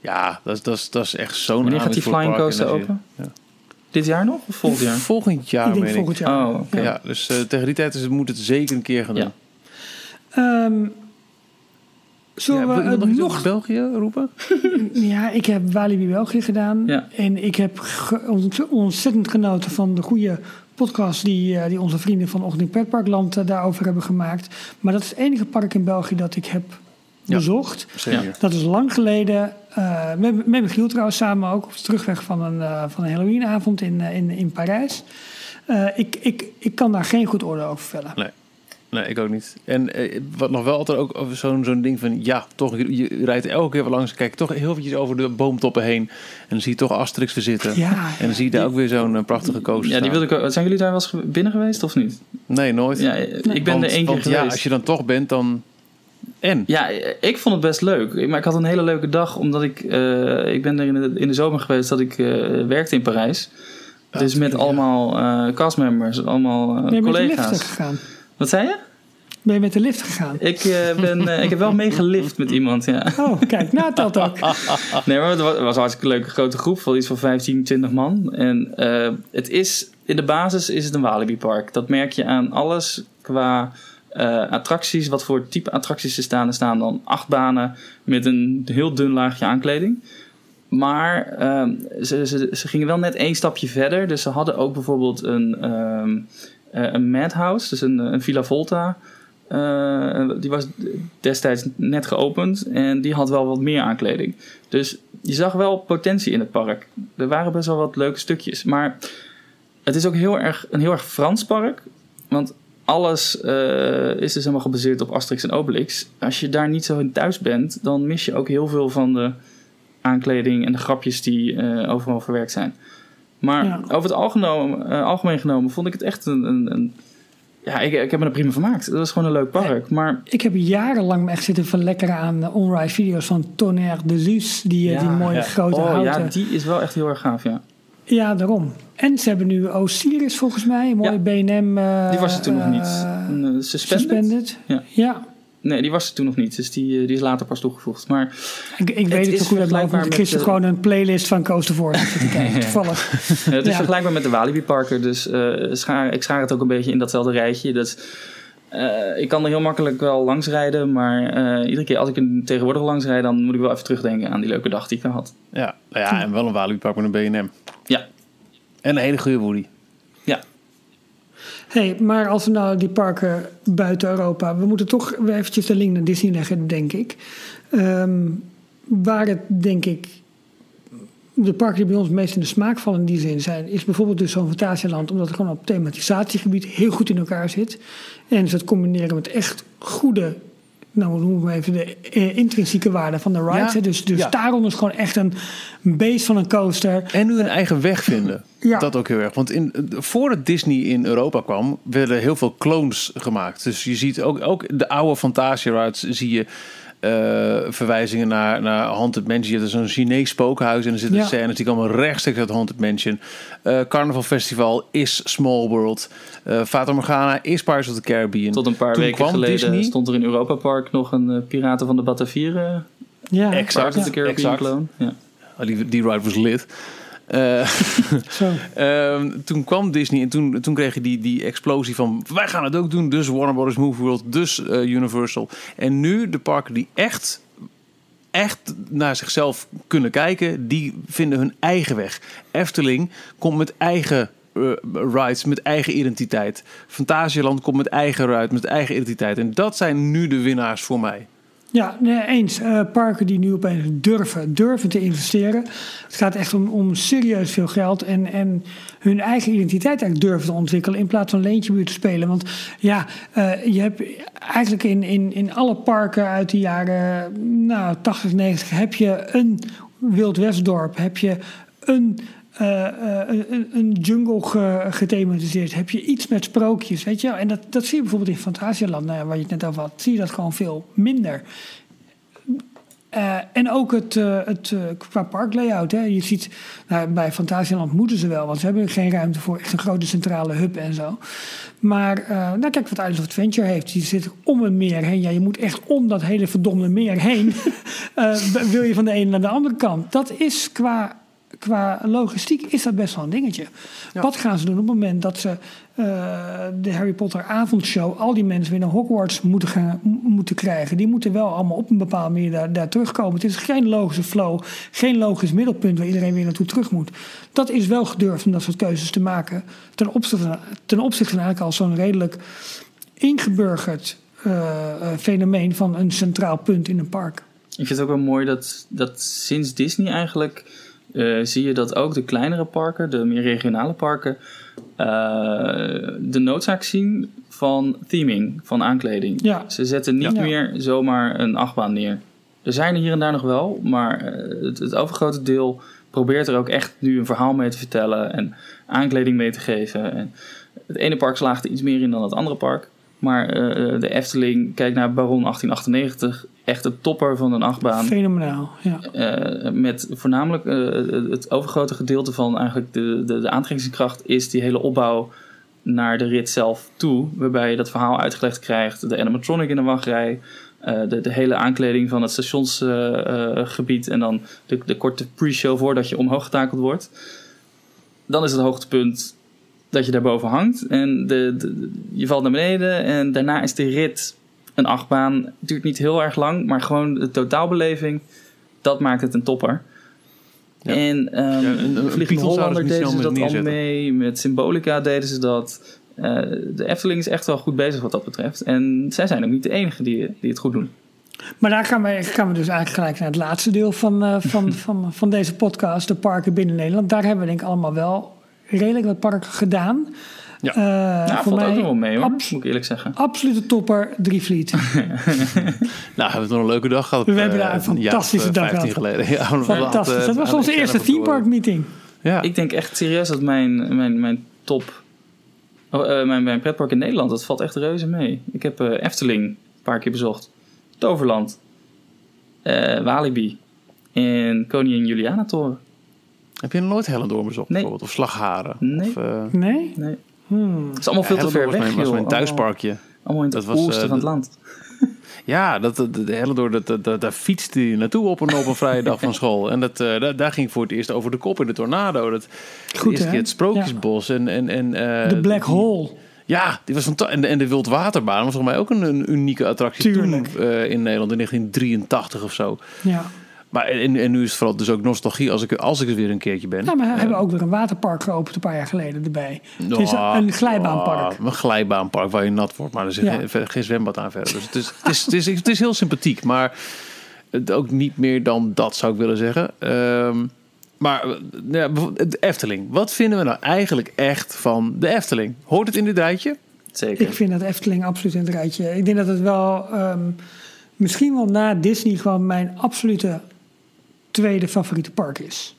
ja, dat is, dat is, dat is echt zo'n Wanneer gaat die Flying. Coaster open? Dit jaar nog of volgend jaar? Volgend jaar, ik denk meen volgend jaar. Oh, oké. Ja, dus uh, tegen die tijd is het, moet het zeker een keer gaan doen. Ja. Ehm, zullen Ja, we je het nog België roepen? [laughs] Ja, ik heb Walibi België gedaan. Ja. En ik heb ge- ontzettend genoten van de goede podcast die, eh, die onze vrienden van Ochtend in Pretparkland eh, daarover hebben gemaakt. Maar dat is het enige park in België dat ik heb bezocht. Dat is lang geleden. eh, met, met Michiel trouwens samen ook. Op de terugweg van een, van een Halloweenavond in, in, in Parijs. Ik, ik, ik kan daar geen goed oordeel over vellen. Nee. Nee, ik ook niet. En eh, wat nog wel altijd ook over zo'n zo'n ding van... Ja, toch, je, je rijdt elke keer wel langs. Kijk toch heel eventjes over de boomtoppen heen. En dan zie je toch Asterix er zitten. Ja, En dan zie je daar ook weer zo'n eh, prachtige coaster Ja, die wilde ik ook. Zijn jullie daar wel eens ge- binnen geweest of niet? Nee, nooit. Ja, ik ben Want- er één keer want geweest. Ja, als je dan toch bent, dan... En? Ja, ik vond het best leuk. Maar ik had een hele leuke dag, omdat ik... eh, ik ben er in de, in de zomer geweest dat ik eh, werkte in Parijs. dus met allemaal eh castmembers, allemaal eh, ben je met de lift collega's. gegaan? Wat zei je? Ben je met de lift gegaan? Ik, eh, ben, eh, ik heb wel meegelift met iemand, ja. Oh, kijk, nou telt ook. [laughs] Nee, maar het was, was een hartstikke leuke grote groep van iets van 15, 20 man. En eh, het is, in de basis is het een Walibi park. Dat merk je aan alles qua attracties. Wat voor type attracties er staan. Er staan dan acht banen met een heel dun laagje aankleding. Maar ehm, ze, ze, ze gingen wel net één stapje verder. Dus ze hadden ook bijvoorbeeld een, ehm eh, een Madhouse, dus een, een Villa Volta. Eh, die was destijds net geopend en die had wel wat meer aankleding. Dus je zag wel potentie in het park. Er waren best wel wat leuke stukjes. Maar het is ook heel erg, een heel erg Frans park. Want alles eh, is dus helemaal gebaseerd op Asterix en Obelix. Als je daar niet zo in thuis bent, dan mis je ook heel veel van de aankleding en de grapjes die eh, overal verwerkt zijn. Maar Ja. over het algemeen, eh, algemeen genomen vond ik het echt een. een, een ja, ik, ik heb me er prima vermaakt. Het was gewoon een leuk park. Maar Ik heb jarenlang me echt zitten verlekkeren aan de onride video's van Tonnerre de Luz. Die, eh, die mooie ja. grote oh houten. ja, die is wel echt heel erg gaaf, ja. Ja, daarom. En ze hebben nu Osiris volgens mij. Een mooie Ja. B&M. eh, Die was er toen nog niet. eh, Een, eh, suspended? suspended. Ja. ja. Nee, die was er toen nog niet. Dus die, eh, die is later pas toegevoegd. Maar Ik, ik weet het zo goed uit mijn hoofd, ik gewoon een playlist van Coaster voor zitten [laughs] kijken. Toevallig. het is Ja. vergelijkbaar met de Walibi Parker. Dus eh, schaar, ik schaar het ook een beetje in datzelfde rijtje. Dat, eh, ik kan er heel makkelijk wel langs rijden. Maar eh, iedere keer als ik er tegenwoordig langs rijd... dan moet ik wel even terugdenken aan die leuke dag die ik had. Ja, nou ja, en wel een Walibi park met een B&M. Ja, En een hele goede Woody. Hey, maar als we nou die parken buiten Europa... We moeten toch eventjes de link naar Disney leggen, denk ik. Ehm, waar het, denk ik... De parken die bij ons meest in de smaak vallen in die zin zijn... is bijvoorbeeld dus zo'n Fantasieland... omdat het gewoon op thematisatiegebied heel goed in elkaar zit. En ze het combineren met echt goede... Nou, noemen we even de eh, intrinsieke waarde van de rides. Ja. Dus, dus ja. Taron is gewoon echt een beest van een coaster. En nu een eigen weg vinden. Ja. Dat ook heel erg. Want in, voordat Disney in Europa kwam, werden heel veel clones gemaakt. Dus je ziet ook, ook de oude Fantasia rides zie je eh, verwijzingen naar, naar Haunted Mansion. Je hebt zo'n Chinees spookhuis en er zitten Ja. scènes die komen rechtstreeks uit Haunted Mansion. Eh Carnival Festival is Small World. Eh Fata Morgana is Pirates of the Caribbean. Tot een paar Toen weken geleden Disney- stond er in Europa Park nog een Piraten van de Batavier... eh Ja, Exact. Pirates of the Caribbean exact. clone. Ja. Oh, die, die ride was lit. [laughs] Ehm, toen kwam Disney en toen, toen kreeg je die, die explosie van... wij gaan het ook doen, dus Warner Brothers Movie World, dus eh, Universal. En nu de parken die echt, echt naar zichzelf kunnen kijken... die vinden hun eigen weg. Efteling komt met eigen eh, rides, met eigen identiteit. Fantasialand komt met eigen ride, met eigen identiteit. En dat zijn nu de winnaars voor mij. Ja, nee, eens. Eh, parken die nu opeens durven, durven te investeren. Het gaat echt om, om serieus veel geld en, en hun eigen identiteit eigenlijk durven te ontwikkelen in plaats van leentjebuurt te spelen. Want ja, eh, je hebt eigenlijk in, in, in alle parken uit de jaren nou, 80, 90 heb je een Wild Westdorp, heb je een eh, eh, een, jungle ge- gethematiseerd. Heb je iets met sprookjes, weet je? En dat, dat zie je bijvoorbeeld in Fantasialand, nou ja, waar je het net over had. Zie je dat gewoon veel minder. Eh, en ook het, eh, het eh, qua parklayout. Hè. Je ziet, nou, bij Fantasieland moeten ze wel, want ze hebben geen ruimte voor echt een grote centrale hub en zo. Maar nou, kijk wat Island of Adventure heeft. Die zit om een meer heen. Ja, je moet echt om dat hele verdomde meer heen. [laughs] Wil je van de ene naar de andere kant. Dat is qua, qua logistiek is dat best wel een dingetje. Wat gaan ze doen op het moment dat ze eh, de Harry Potter avondshow... al die mensen weer naar Hogwarts moeten, gaan, moeten krijgen. Die moeten wel allemaal op een bepaalde manier daar, daar terugkomen. Het is geen logische flow. Geen logisch middelpunt waar iedereen weer naartoe terug moet. Dat is wel gedurfd om dat soort keuzes te maken. Ten opzichte van, ten opzichte van eigenlijk al zo'n redelijk ingeburgerd eh, eh, fenomeen van een centraal punt in een park. Ik vind het ook wel mooi dat, dat sinds Disney eigenlijk eh, zie je dat ook de kleinere parken, de meer regionale parken, eh, de noodzaak zien van theming, van aankleding. Ja. Ze zetten niet Ja. meer zomaar een achtbaan neer. Er zijn er hier en daar nog wel, maar eh, het, het overgrote deel probeert er ook echt nu een verhaal mee te vertellen en aankleding mee te geven. En het ene park slaagt er iets meer in dan het andere park. Maar eh, de Efteling, kijk naar Baron 1898, echt de topper van een achtbaan. Fenomenaal, ja. Eh, met voornamelijk eh, het overgrote gedeelte van eigenlijk de, de, de aantrekkingskracht is die hele opbouw naar de rit zelf toe. Waarbij je dat verhaal uitgelegd krijgt. De animatronic in de wachtrij. eh, de, de hele aankleding van het stationsgebied. en dan de, de korte pre-show voordat je omhoog getakeld wordt. Dan is het hoogtepunt dat je daarboven hangt. En de, de- je valt naar beneden. En daarna is de rit een achtbaan. Het duurt niet heel erg lang. Maar gewoon de totaalbeleving. Dat maakt het een topper. Ja. En um, Ja, een- een Vliegende Hollander deden ze dat al mee. Met Symbolica deden ze dat. Eh, de Efteling is echt wel goed bezig wat dat betreft. En zij zijn ook niet de enige die, die het goed doen. Maar daar gaan we, gaan we dus eigenlijk gelijk naar het laatste deel van, eh, van, [laughs] van, van deze podcast, de parken binnen Nederland. Daar hebben we denk ik allemaal wel redelijk wat parken gedaan. Ja. Eh, Nou, voor valt mij ook nog wel mee hoor, abs- moet ik eerlijk zeggen. absolute topper, Drievliet. [laughs] Nou, hebben we nog een leuke dag gehad. We eh, hebben daar een of, fantastische eh, dag 15 gehad. geleden. [laughs] Ja, Fantastisch. eh, Dat was onze eerste theme park meeting. Ja. Ik denk echt serieus dat mijn, mijn, mijn top... Oh, eh, mijn, mijn pretpark in Nederland, dat valt echt reuze mee. Ik heb eh, Efteling een paar keer bezocht. Toverland. eh, Walibi. En Koningin Juliana Toren. Heb je nooit Hellendoorn bezocht Nee. bijvoorbeeld? Of Slagharen? Nee. Of, eh, Nee? Nee, Hmm. het is allemaal veel te ver was weg, mijn, was joh. mijn thuisparkje. Allemaal, allemaal in het Dat was, oosten eh, van het de- land. [laughs] Ja, dat, dat, de Hellendoorn, dat, dat, dat- daar fietste hij naartoe op een, op een vrije dag van [laughs] school. En dat, eh, daar, daar ging voor het eerst over de kop in de tornado. Dat, de Goed, eerste keer het Sprookjesbos. En, en, en, eh, De Black die- Hole. Ja, die was fantastisch. En, en de Wildwaterbaan was volgens mij ook een, een unieke attractie Tuurlijk. toen eh, in Nederland in 1983 of zo. Ja. Maar en, en nu is het vooral dus ook nostalgie als ik, als ik er weer een keertje ben. ja, maar we hebben ook weer een waterpark geopend een paar jaar geleden erbij. Het is een glijbaanpark. een glijbaanpark waar je nat wordt, maar er zit Ja. geen, verder geen zwembad aan verder. Dus het is, het is, het is, het is heel sympathiek, maar ook niet meer dan dat zou ik willen zeggen. Ehm, maar eh, ja, de Efteling. Wat vinden we nou eigenlijk echt van de Efteling? Hoort het in dit rijtje? Zeker. Ik vind dat Efteling absoluut in het rijtje. Ik denk dat het wel, ehm, misschien wel na Disney, gewoon mijn absolute tweede favoriete park is.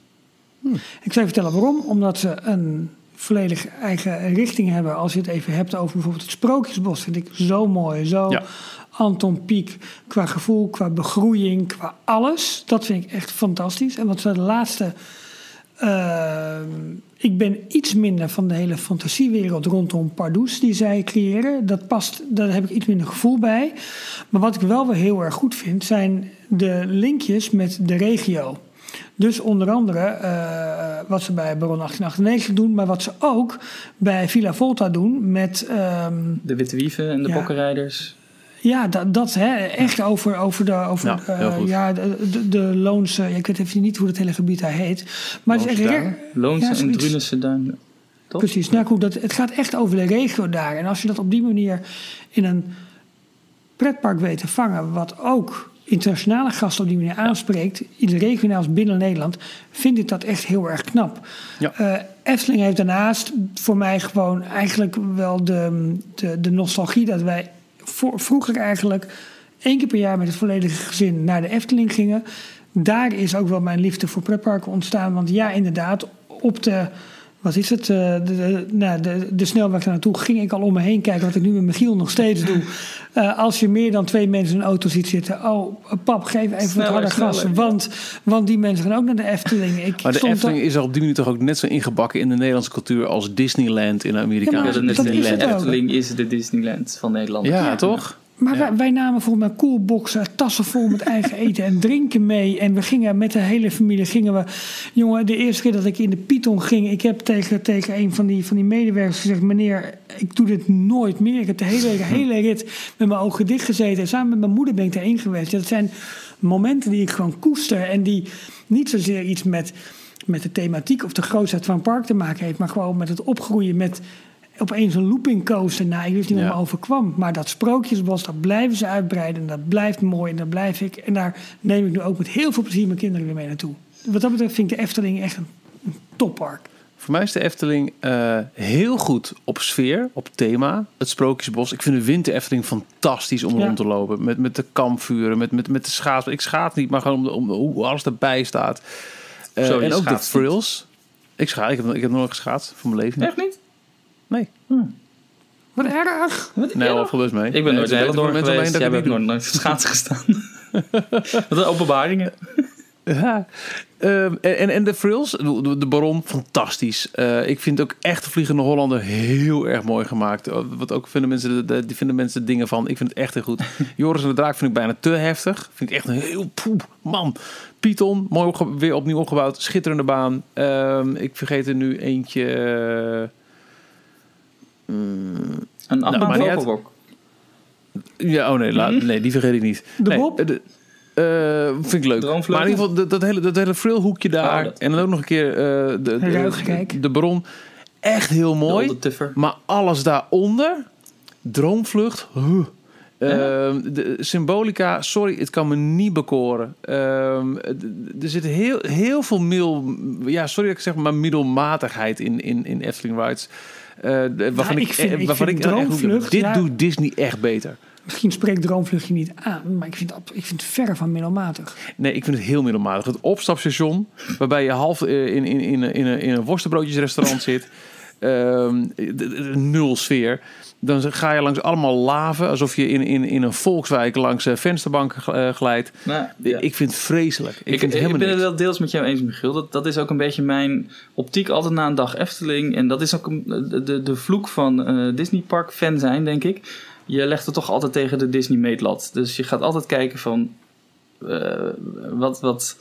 Ik zal je vertellen waarom. Omdat ze een volledig eigen richting hebben. Als je het even hebt over bijvoorbeeld het Sprookjesbos, vind ik zo mooi. Zo Ja. Anton Pieck qua gevoel, qua begroeiing, qua alles. Dat vind ik echt fantastisch. En wat ze de laatste Ehm, ik ben iets minder van de hele fantasiewereld rondom Pardoes die zij creëren. Dat past, daar heb ik iets minder gevoel bij. Maar wat ik wel weer heel erg goed vind, zijn de linkjes met de regio. Dus onder andere eh, wat ze bij Baron 1898 doen, maar wat ze ook bij Villa Volta doen met ehm, De Witte Wieven en de Ja. Bokkenrijders. Ja, dat, dat hè, echt over, over de, over, Ja, eh, ja, de, de, de Loonse, ja, ik weet even niet hoe het hele gebied daar heet. Maar het is Loonse echt, Duinen? Loonse Ja, en. Drunense Duin. Toch? Precies, nou goed, dat, het gaat echt over de regio daar. En als je dat op die manier in een pretpark weet te vangen, wat ook internationale gasten op die manier aanspreekt, in de regionaals binnen Nederland, vind ik dat echt heel erg knap. Ja. Eh, Efteling heeft daarnaast voor mij gewoon eigenlijk wel de, de, de nostalgie dat wij vroeger eigenlijk één keer per jaar met het volledige gezin naar de Efteling gingen. Daar is ook wel mijn liefde voor pretparken ontstaan. Want ja, inderdaad, op de wat is het? eh, de, de, nou, de, de snelweg daar naartoe ging ik al om me heen kijken, wat ik nu met Michiel nog steeds doe. [laughs] Eh, als je meer dan twee mensen in een auto ziet zitten, oh pap, geef even wat harder gas. Want, want die mensen gaan ook naar de Efteling. Ik Maar de stond Efteling is er op die manier toch ook net zo ingebakken in de Nederlandse cultuur als Disneyland in de Ja, Amerikaanse maar Ja, is. Efteling is de Disneyland van Nederland. Ja, toch? Maar Ja. wij, wij namen volgens mij koelboxen, tassen vol met [laughs] eigen eten en drinken mee. En we gingen met de hele familie, gingen we... Jongen, de eerste keer dat ik in de Python ging... Ik heb tegen, tegen een van die, van die medewerkers gezegd... Meneer, ik doe dit nooit meer. Ik heb de hele, hele [laughs] rit met mijn ogen dicht gezeten. En samen met mijn moeder ben ik daarin geweest. Dat zijn momenten die ik gewoon koester. En die niet zozeer iets met, met de thematiek of de grootheid van een park te maken heeft. Maar gewoon met het opgroeien met opeens een looping coaster. Nou, ik wist niet wat Ja. me overkwam. Maar dat sprookjesbos, dat blijven ze uitbreiden. En dat blijft mooi en dat blijf ik. En daar neem ik nu ook met heel veel plezier mijn kinderen weer mee naartoe. Wat dat betreft vind ik de Efteling echt een, een toppark. Voor mij is de Efteling eh, heel goed op sfeer, op thema. Het Sprookjesbos. Ik vind de winter Efteling fantastisch om Ja. rond te lopen. Met, met de kampvuren, met, met, met de schaats. Ik schaats niet, maar gewoon om, de, om de- hoe alles erbij staat. Eh, Zo, en ook de niet? frills. Ik schaats. Ik heb, ik heb nooit geschaatst voor mijn leven. Echt niet? Nee. Wat erg! Nee, wel veel best mee. Ik ben nooit Nee, door geweest. Jij het nooit nooit schaatsen gestaan. [laughs] Wat een openbaringen. Ja. Ehm, en, en- en de frills, de, de Baron, fantastisch. Eh, ik vind ook echt de Vliegende Hollander heel erg mooi gemaakt. Eh, Wat ook vinden mensen, de- de- die vinden mensen dingen van. Ik vind het echt heel goed. [laughs] Joris en de Draak vind ik bijna te heftig. Vind ik echt een heel poep, man. Python, mooi opge- weer opnieuw opgebouwd. Schitterende baan. Ehm, ik vergeet er nu eentje. Een achtbaan Nou. Ja, oh nee, la- nee, die vergeet ik niet. De nee, Bob? eh, de- vind ik leuk. Maar in ieder geval, dat, dat hele, dat hele frillhoekje daar. Oh, dat. En dan ook nog een keer eh, de, de, Baron. Echt heel mooi. Maar alles daaronder, droomvlucht. huh. Ehm, de symbolica, sorry, het kan me niet bekoren. Ehm, er zit heel, heel veel mil, ja, sorry dat ik zeg maar middelmatigheid in, in, in Efteling Rides. Eh, de- waarvan Nou, ik, ik vind- eh, ik waarvan Droomvlucht, dit ja. doet Disney echt beter. Misschien spreekt Droomvluchtje niet aan, maar ik vind, dat- ik vind het verre van middelmatig. Nee, ik vind het heel middelmatig. Het opstapstation, waarbij je half eh, in, in, in, in, een- in een worstenbroodjesrestaurant [laughs] zit. Ehm, de- de nul sfeer. Dan ga je langs allemaal laven, alsof je in, in, in een volkswijk langs eh, vensterbanken eh, glijdt. Nou, ja. Ik vind het vreselijk. Ik, Ik, vind het ik ben het wel deels met jou eens, Michiel. Dat, dat is ook een beetje mijn optiek altijd na een dag Efteling. En dat is ook een- de, de, vloek van eh Disney Park fan zijn, denk ik. Je legt het toch altijd tegen de Disney meetlat. Dus je gaat altijd kijken van... wat... wat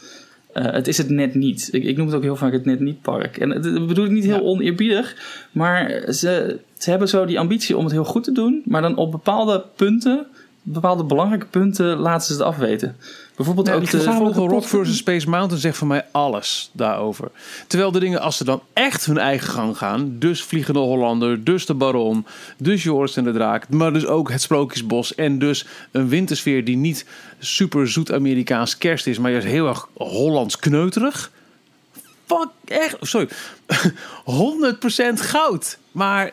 eh, het is het net niet. Ik, ik noem het ook heel vaak het net niet park. En dat dat bedoel ik niet heel Ja. oneerbiedig. Maar ze, ze hebben zo die ambitie om het heel goed te doen. Maar dan op bepaalde punten, bepaalde belangrijke punten, laten ze het afweten. Bijvoorbeeld ook de... gezamenlijke Rock versus Space Mountain zegt voor mij alles daarover. Terwijl de dingen, als ze dan echt hun eigen gang gaan, dus Vliegende Hollander, dus de Baron, dus Joris en de Draak, maar dus ook het Sprookjesbos en dus een wintersfeer die niet super zoet Amerikaans kerst is, maar juist heel erg Hollands kneuterig. Fuck, echt, sorry, [laughs] 100% goud. Maar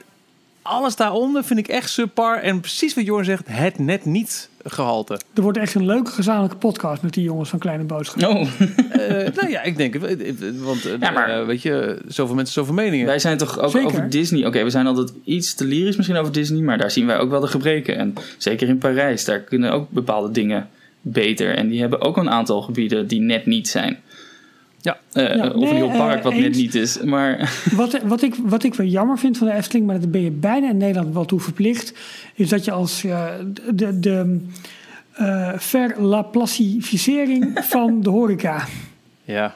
alles daaronder vind ik echt subpar en precies wat Joris zegt, het net niet gehalte. Er wordt echt een leuke gezamenlijke podcast met die jongens van Kleine Boodschap. Oh, Eh, nou ja, ik denk het. eh, eh, Want Ja, maar- weet je, zoveel mensen, zoveel meningen. wij zijn toch ook Zeker. over Disney. Oké, we zijn altijd iets te lyrisch misschien over Disney, maar daar zien wij ook wel de gebreken. En zeker in Parijs, daar kunnen ook bepaalde dingen beter. En die hebben ook een aantal gebieden die net niet zijn. Ja. Eh, Ja, of een nee, heel park eh, wat net eens. niet is. Maar [laughs] Wat, wat, ik, wat ik wel jammer vind van de Efteling, maar daar ben je bijna in Nederland wel toe verplicht, is dat je als eh, de, de eh verlaplacificering [laughs] van de horeca. Ja.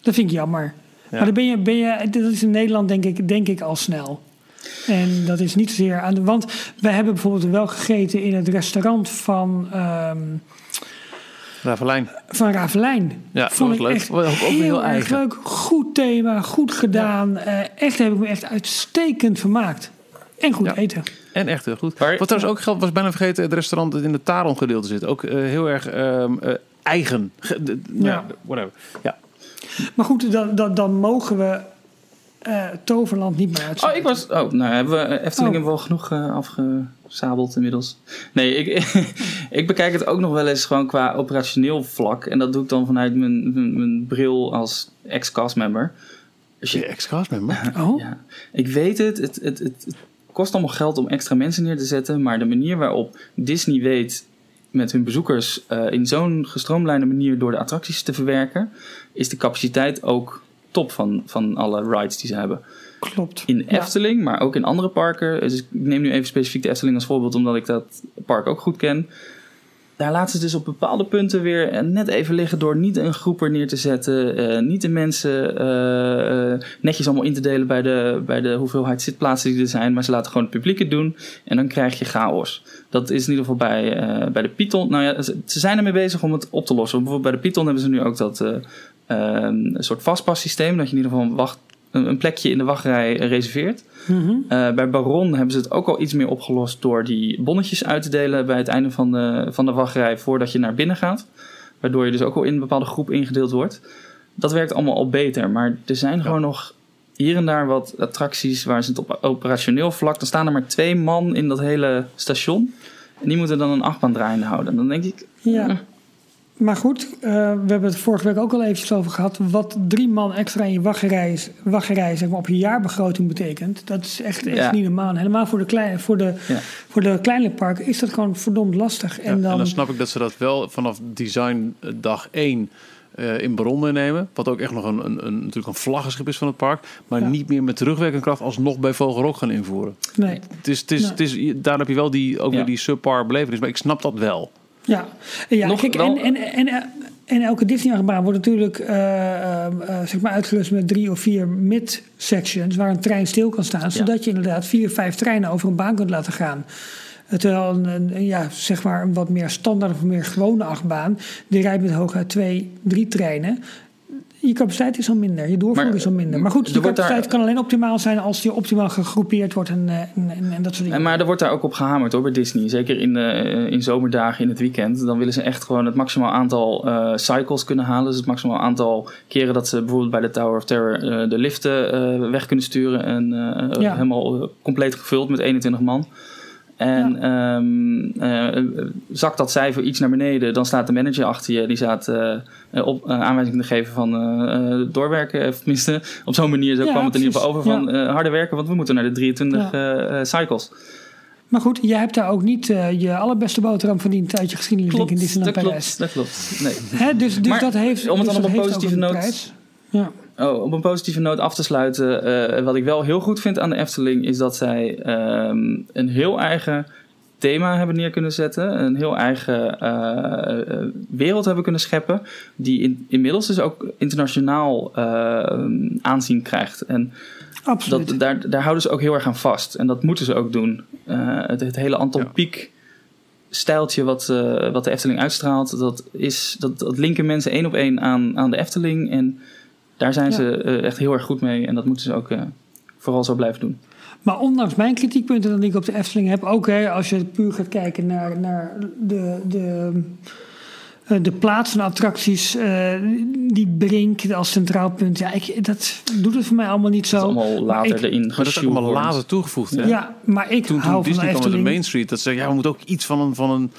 Dat vind ik jammer. Maar dan ben je, ben je, dat is in Nederland denk ik, denk ik al snel. En dat is niet zozeer aan de. Want wij hebben bijvoorbeeld wel gegeten in het restaurant van, ehm, Ravelijn. van Ravelijn. Ja, Vond dat ik leuk. echt ook heel, heel erg eigen. leuk. Goed thema, goed gedaan. Eh, echt heb ik me echt uitstekend vermaakt. En goed Ja. eten. En echt heel goed. Wat trouwens ook geldt, was bijna vergeten, het restaurant dat in het Taron gedeelte zit. Ook eh, heel erg ehm, eh, eigen. Ge- de- Ja. whatever. Ja. Maar goed, dan, dan, dan mogen we eh, Toverland niet meer Oh, uitzetten. ik was. Oh, nou hebben we eh, Efteling Oh. wel genoeg eh, afgezabeld inmiddels. Nee, ik, [laughs] ik bekijk het ook nog wel eens gewoon qua operationeel vlak. En dat doe ik dan vanuit mijn, mijn, mijn bril als ex-castmember. Als je, je ex-castmember? [laughs] Oh, ja, ik weet het het, het, het, het kost allemaal geld om extra mensen neer te zetten. Maar de manier waarop Disney weet met hun bezoekers eh, in zo'n gestroomlijnde manier door de attracties te verwerken, is de capaciteit ook top van, van alle rides die ze hebben. Klopt. In Ja. Efteling, maar ook in andere parken. Dus ik neem nu even specifiek de Efteling als voorbeeld, omdat ik dat park ook goed ken. Daar laten ze dus op bepaalde punten weer eh, net even liggen door niet een groep er neer te zetten. eh, niet de mensen eh, netjes allemaal in te delen bij de, bij de hoeveelheid zitplaatsen die er zijn. Maar ze laten gewoon het publiek het doen en dan krijg je chaos. Dat is in ieder geval bij, bij de Python. Nou ja, ze, zijn ermee bezig om het op te lossen. Bijvoorbeeld bij de Python hebben ze nu ook dat eh, eh, een soort vastpassysteem. Dat je in ieder geval een, wacht, een, een plekje in de wachtrij reserveert. Mhm. Eh, bij Baron hebben ze het ook al iets meer opgelost door die bonnetjes uit te delen bij het einde van de, van de wachtrij voordat je naar binnen gaat. Waardoor je dus ook al in een bepaalde groep ingedeeld wordt. Dat werkt allemaal al beter, maar er zijn gewoon nog hier en daar wat attracties waar ze het op operationeel vlak. Dan staan er maar twee man in dat hele station. En die moeten dan een achtbaan draaiende houden. En dan denk ik, Ja. Maar goed, eh, we hebben het vorige week ook al eventjes over gehad. Wat drie man extra in je wachtrij, wachtrij zeg maar, op je jaarbegroting betekent. Dat is echt, echt Ja. niet normaal. Helemaal voor de, kleine, voor, de, Ja. voor de kleine parken is dat gewoon verdomd lastig. Ja, En dan, en dan snap ik dat ze dat wel vanaf design dag 1 eh, in Baron meenemen. Wat ook echt nog een, een, een, natuurlijk een vlaggenschip is van het park. Maar Ja. niet meer met terugwerkende kracht alsnog bij Vogelrok gaan invoeren. nee. Het is, het is, Nee. het is, daar heb je wel die, ook Ja. weer die subpar belevenis. Maar ik snap dat wel. Ja, ja Nog kijk, en, en, en, en elke Disney-achtbaan wordt natuurlijk eh, eh, eh, zeg maar uitgerust met drie of vier mid-sections waar een trein stil kan staan, zodat je inderdaad vier, vijf treinen over een baan kunt laten gaan. Terwijl een, een- een, ja, zeg maar een wat meer standaard of meer gewone achtbaan, die rijdt met hooguit twee, drie treinen. Je capaciteit is al minder, je doorvoer Maar, is al minder. Maar goed, de daar- capaciteit kan alleen optimaal zijn als die optimaal gegroepeerd wordt en, eh, en, en, en dat soort dingen. En maar er wordt daar ook op gehamerd hoor bij Disney. Zeker in, de, in zomerdagen in het weekend. Dan willen ze echt gewoon het maximaal aantal eh, cycles kunnen halen. Dus het maximaal aantal keren dat ze bijvoorbeeld bij de Tower of Terror eh, de liften eh, weg kunnen sturen. En eh, Ja. helemaal eh, compleet gevuld met 21 man. En ehm, eh, zakt dat cijfer iets naar beneden, dan staat de manager achter je. Die staat eh, op aanwijzingen te geven van doorwerken. Of tenminste, op zo'n manier zo Ja, kwam het in ieder geval over van eh, harder werken. Want we moeten naar de 23 Ja. eh, eh, cycles. Maar goed, jij hebt daar ook niet je allerbeste boterham verdiend uit je geschiedenis ik, in Disneyland dat Parijs. klopt, dat klopt. Nee. Hè, dus dus Maar dat heeft. om het dus dan op dat een positieve noot-. Ja. Oh, op een positieve noot af te sluiten. eh, wat ik wel heel goed vind aan de Efteling is dat zij ehm, een heel eigen thema hebben neer kunnen zetten. Een heel eigen eh, eh, wereld hebben kunnen scheppen. Die in, inmiddels dus ook internationaal eh, aanzien krijgt. En Absoluut. dat, daar, daar houden ze ook heel erg aan vast. En dat moeten ze ook doen. Het, het hele Anton Ja. Pieck stijltje wat, wat de Efteling uitstraalt, dat, is, dat, dat linken mensen één op één aan, aan de Efteling. En daar zijn Ja. ze eh, echt heel erg goed mee. En dat moeten ze ook eh, vooral zo blijven doen. Maar ondanks mijn kritiekpunten die ik op de Efteling heb, ook hè, als je puur gaat kijken naar, naar de, de, eh, de plaats van attracties, eh, die Brink als centraal punt, ja, ik, dat doet het voor mij allemaal niet zo. Dat is allemaal later ik- erin Maar dat is allemaal later toegevoegd. Hè? Ja, maar ik Toen, hou toen van de Disney kwam met de Efteling. Main Street, dat ze ja, we moeten ook iets van een, van een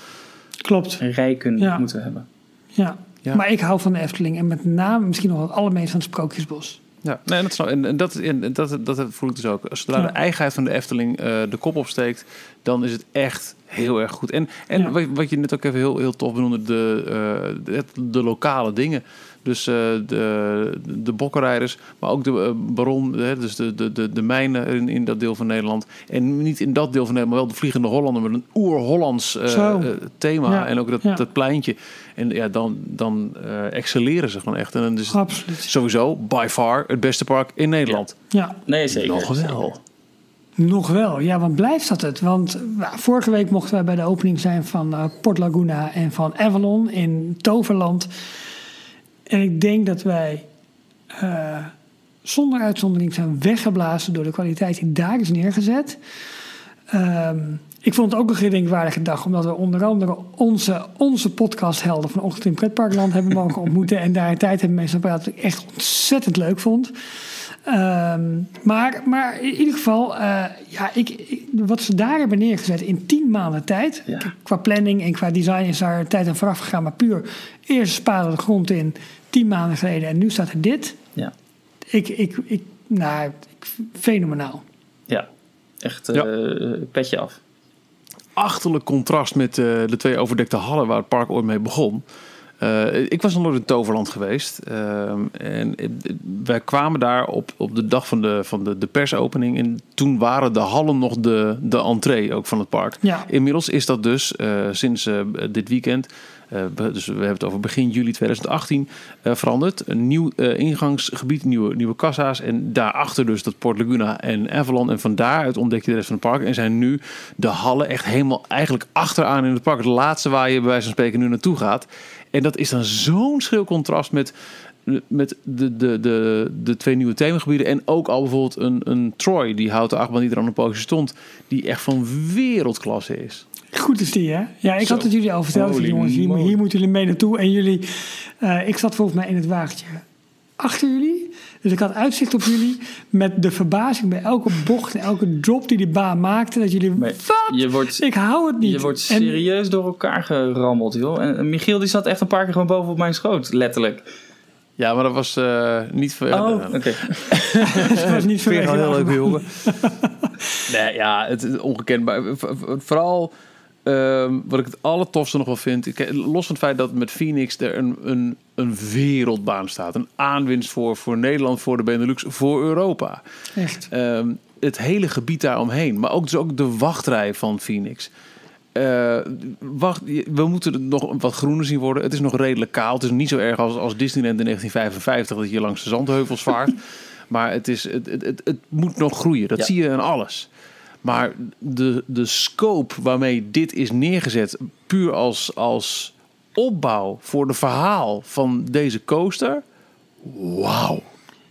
Klopt, Rijken Ja. moeten hebben. ja. Ja. Maar ik hou van de Efteling en met name misschien nog wel het allermeest van het Sprookjesbos. Ja, nee, dat, snap- en, en dat, en dat, dat voel ik dus ook. Zodra Ja. de eigenheid van de Efteling eh, de kop opsteekt, dan is het echt heel erg goed. En, en Ja. wat, wat je net ook even heel, heel tof benoemde, de, eh, de, de lokale dingen. Dus eh, de, de bokkenrijders, maar ook de eh, baron, hè, dus de, de, de, de mijnen in, in dat deel van Nederland. En niet in dat deel van Nederland, maar wel de Vliegende Hollander met een oer-Hollands eh, thema. Ja. En ook dat, Ja. dat pleintje. En ja, dan, dan eh, excelleren ze gewoon echt. En dan is het Absoluut. sowieso by far het beste park in Nederland. Ja. Nee, zeker. Nog wel. Nog wel, ja, want blijft dat het? Want nou, vorige week mochten wij bij de opening zijn van Port Laguna en van Avalon in Toverland. En ik denk dat wij eh, zonder uitzondering zijn weggeblazen door de kwaliteit die daar is neergezet. Ehm, ik vond het ook een gedenkwaardige dag, omdat we onder andere onze, onze podcasthelden van Ochtend in Pretparkland hebben mogen [laughs] ontmoeten. En daar een tijd hebben mee praten, wat ik echt ontzettend leuk vond. Ehm, maar, maar in ieder geval, eh, ja, ik, ik- wat ze daar hebben neergezet in tien maanden tijd. Ja. Qua planning en qua design is daar tijd aan vooraf gegaan. Maar puur eerst spade de grond in, tien maanden geleden. En nu staat er dit. Ja. Ik, ik, ik nou, fenomenaal. Ja, echt Ja. eh, petje af. achterlijk contrast met eh, de twee overdekte hallen waar het park ooit mee begon. Eh, ik was nog nooit in Toverland geweest. Ehm, en wij kwamen daar op, op de dag van de, van de, de persopening. En toen waren de hallen nog de, de entree ook van het park. Ja. Inmiddels is dat dus eh, sinds eh, dit weekend, dus we hebben het over begin juli 2018, eh, veranderd. Een nieuw ingangsgebied, nieuwe, nieuwe kassa's en daarachter dus dat Port Laguna en Avalon. En van daaruit ontdek je de rest van het park en zijn nu de hallen echt helemaal eigenlijk achteraan in het park. Het laatste waar je bij wijze van spreken nu naartoe gaat. En dat is dan zo'n schil contrast met met de, de, de, de twee nieuwe themagebieden. En ook al bijvoorbeeld een, een Troy, die houten achtbaan die er aan een poosje stond. Die echt van wereldklasse is. Goed is die, hè? Ja, ik Zo. had het jullie al verteld. Holy jongens, hier, hier moeten jullie mee naartoe. En jullie, eh, ik zat volgens mij in het wagentje achter jullie. Dus ik had uitzicht op jullie met de verbazing bij elke bocht en elke drop die die baan maakte. Dat jullie, Maar wat? je wordt- ik hou het niet. Je wordt En- serieus door elkaar gerammeld, joh. En Michiel die zat echt een paar keer gewoon boven op mijn schoot, letterlijk. Ja, maar dat was eh, niet veel. Oh, uh, oké. het [laughs] was niet de heel leuk, jongen. [laughs] nee, ja, het is ongekenbaar. Vooral ehm, wat ik het allertofste nog wel vind. Ik, los van het feit dat met Phoenix er een, een, een wereldbaan staat. Een aanwinst voor, voor Nederland, voor de Benelux, voor Europa. Echt. Ehm, het hele gebied daaromheen. Maar ook, dus ook de wachtrij van Phoenix. Eh, wacht, we moeten het nog wat groener zien worden. Het is nog redelijk kaal. Het is niet zo erg als, als Disneyland in 1955 dat je langs de zandheuvels vaart. [laughs] maar het, is, het, het, het, het moet nog groeien. Dat Ja. zie je in alles. Maar de, de scope waarmee dit is neergezet, puur als, als opbouw voor de verhaal van deze coaster. Wauw.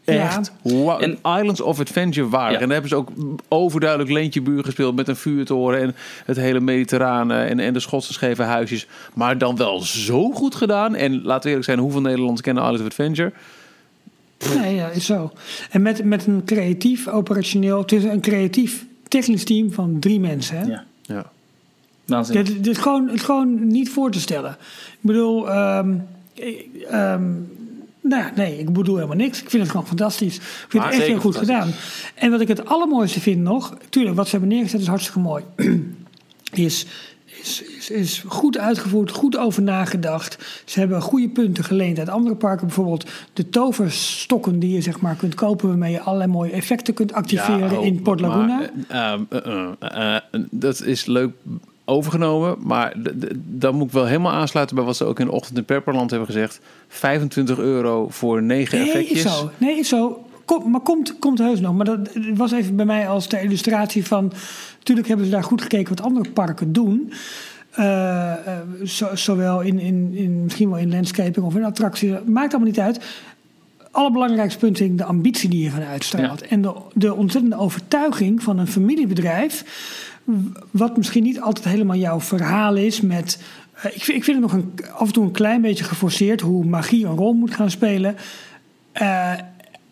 Ja. Echt. Wauw. En- Islands of Adventure. Ja. En daar hebben ze ook overduidelijk Leentjebuur gespeeld met een vuurtoren en het hele Mediterrane en, en de Schotse scheve huisjes. Maar dan wel zo goed gedaan. En laten we eerlijk zijn, hoeveel Nederlanders kennen Islands of Adventure? Nee, ja, is zo. En met, met een creatief operationeel, het is een creatief technisch team van drie mensen. Hè? Ja, Ja. waanzinnig. Dit, dit is gewoon, het is gewoon niet voor te stellen. Ik bedoel, ehm, ehm, nou ja, nee, ik bedoel helemaal niks. Ik vind het gewoon fantastisch. Ik vind Maar het echt heel goed gedaan. En wat ik het allermooiste vind nog, tuurlijk, wat ze hebben neergezet is hartstikke mooi. [clears throat] is, is, is, is goed uitgevoerd, goed over nagedacht. Ze hebben goede punten geleend uit andere parken. Bijvoorbeeld de toverstokken die je zeg maar kunt kopen... waarmee je allerlei mooie effecten kunt activeren oh, in Port Laguna. maar, eh, eh, eh, dat is leuk overgenomen. Maar dan moet ik wel helemaal aansluiten bij wat ze ook in de ochtend in Pepperland hebben gezegd. 25 euro voor negen Nee, effectjes. is zo. Nee, is zo. Kom, maar komt, komt heus nog. Maar dat was even bij mij als de illustratie van... Natuurlijk hebben ze daar goed gekeken wat andere parken doen. Eh, eh, zo- zowel in, in, in, misschien wel in landscaping of in attracties. Maakt allemaal niet uit. Allerbelangrijkste punt is de ambitie die je van uitstraalt. En de, de ontzettende overtuiging van een familiebedrijf... wat misschien niet altijd helemaal jouw verhaal is met... eh, ik, vind, ik vind het nog een, af en toe een klein beetje geforceerd... hoe magie een rol moet gaan spelen...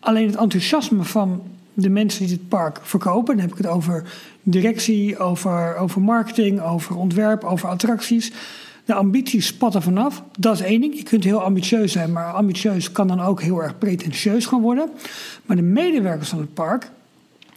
alleen het enthousiasme van de mensen die dit park verkopen, dan heb ik het over directie, over, over marketing, over ontwerp, over attracties. De ambities spatten vanaf. Dat is één ding. Je kunt heel ambitieus zijn, maar ambitieus kan dan ook heel erg pretentieus gaan worden. Maar de medewerkers van het park,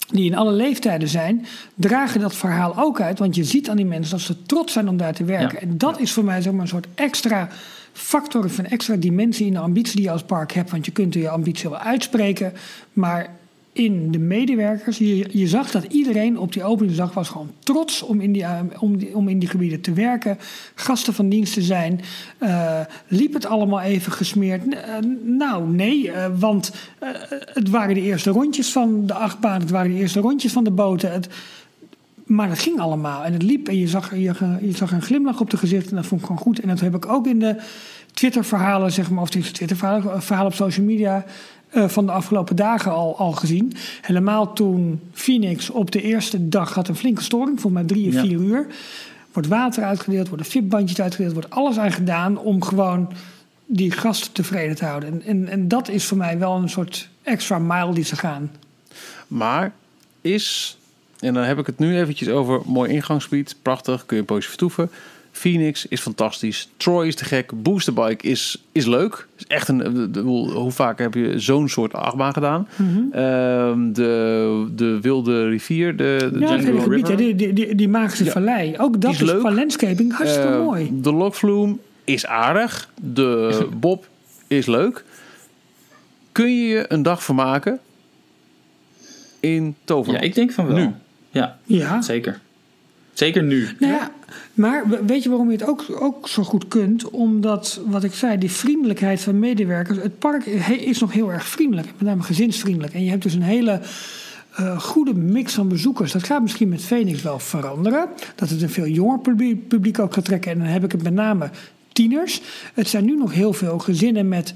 die in alle leeftijden zijn, dragen dat verhaal ook uit. Want je ziet aan die mensen dat ze trots zijn om daar te werken. Ja. En dat is voor mij zeg maar, een soort extra factor een extra dimensie in de ambitie die je als park hebt. Want je kunt je ambitie wel uitspreken, maar in de medewerkers, je, zag dat iedereen op die openingsdag was gewoon trots om in die, eh, om om in die gebieden te werken, gasten van dienst te zijn. Eh, liep het allemaal even gesmeerd? Eh, nou, nee, want het waren de eerste rondjes van de achtbaan, het waren de eerste rondjes van de boten. Het, maar het ging allemaal en het liep en je zag, je, je zag een glimlach op de gezicht en dat vond ik gewoon goed. En dat heb ik ook in de Twitter-verhalen, zeg maar, of de Twitter-verhalen verhalen op social media eh, van de afgelopen dagen al, al gezien. Helemaal toen Phoenix op de eerste dag had een flinke storing, volgens mij drie of Ja. vier uur. Wordt water uitgedeeld, worden VIP-bandjes uitgedeeld, wordt alles aan gedaan om gewoon die gasten tevreden te houden. En, en, en dat is voor mij wel een soort extra mile die ze gaan. Maar is, en dan heb ik het nu eventjes over mooi ingangsgebied, prachtig, kun je een poosje vertoeven. Phoenix is fantastisch. Troy is te gek. Boosterbike is, is leuk. Is echt een, de- de- hoe vaak heb je zo'n soort achtbaan gedaan? Mhm. Ehm, de, de Wilde Rivier, de, de Ja, het gebied, die, die, die, magische Ja. vallei. Ook dat is is, leuk. qua landscaping hartstikke Eh, mooi. De Lokvloem is aardig. De Bob is leuk. Kun je je een dag vermaken in Ja, Toverland? ik denk van wel. Nu. Ja, Ja. zeker. Zeker nu. Nou ja, maar we- weet je waarom je het ook, ook zo goed kunt? Omdat, wat ik zei, die vriendelijkheid van medewerkers. Het park is nog heel erg vriendelijk, met name gezinsvriendelijk. En je hebt dus een hele eh, goede mix van bezoekers. Dat gaat misschien met Phoenix wel veranderen. Dat het een veel jonger publiek, publiek ook gaat trekken. En dan heb ik het met name tieners. Het zijn nu nog heel veel gezinnen met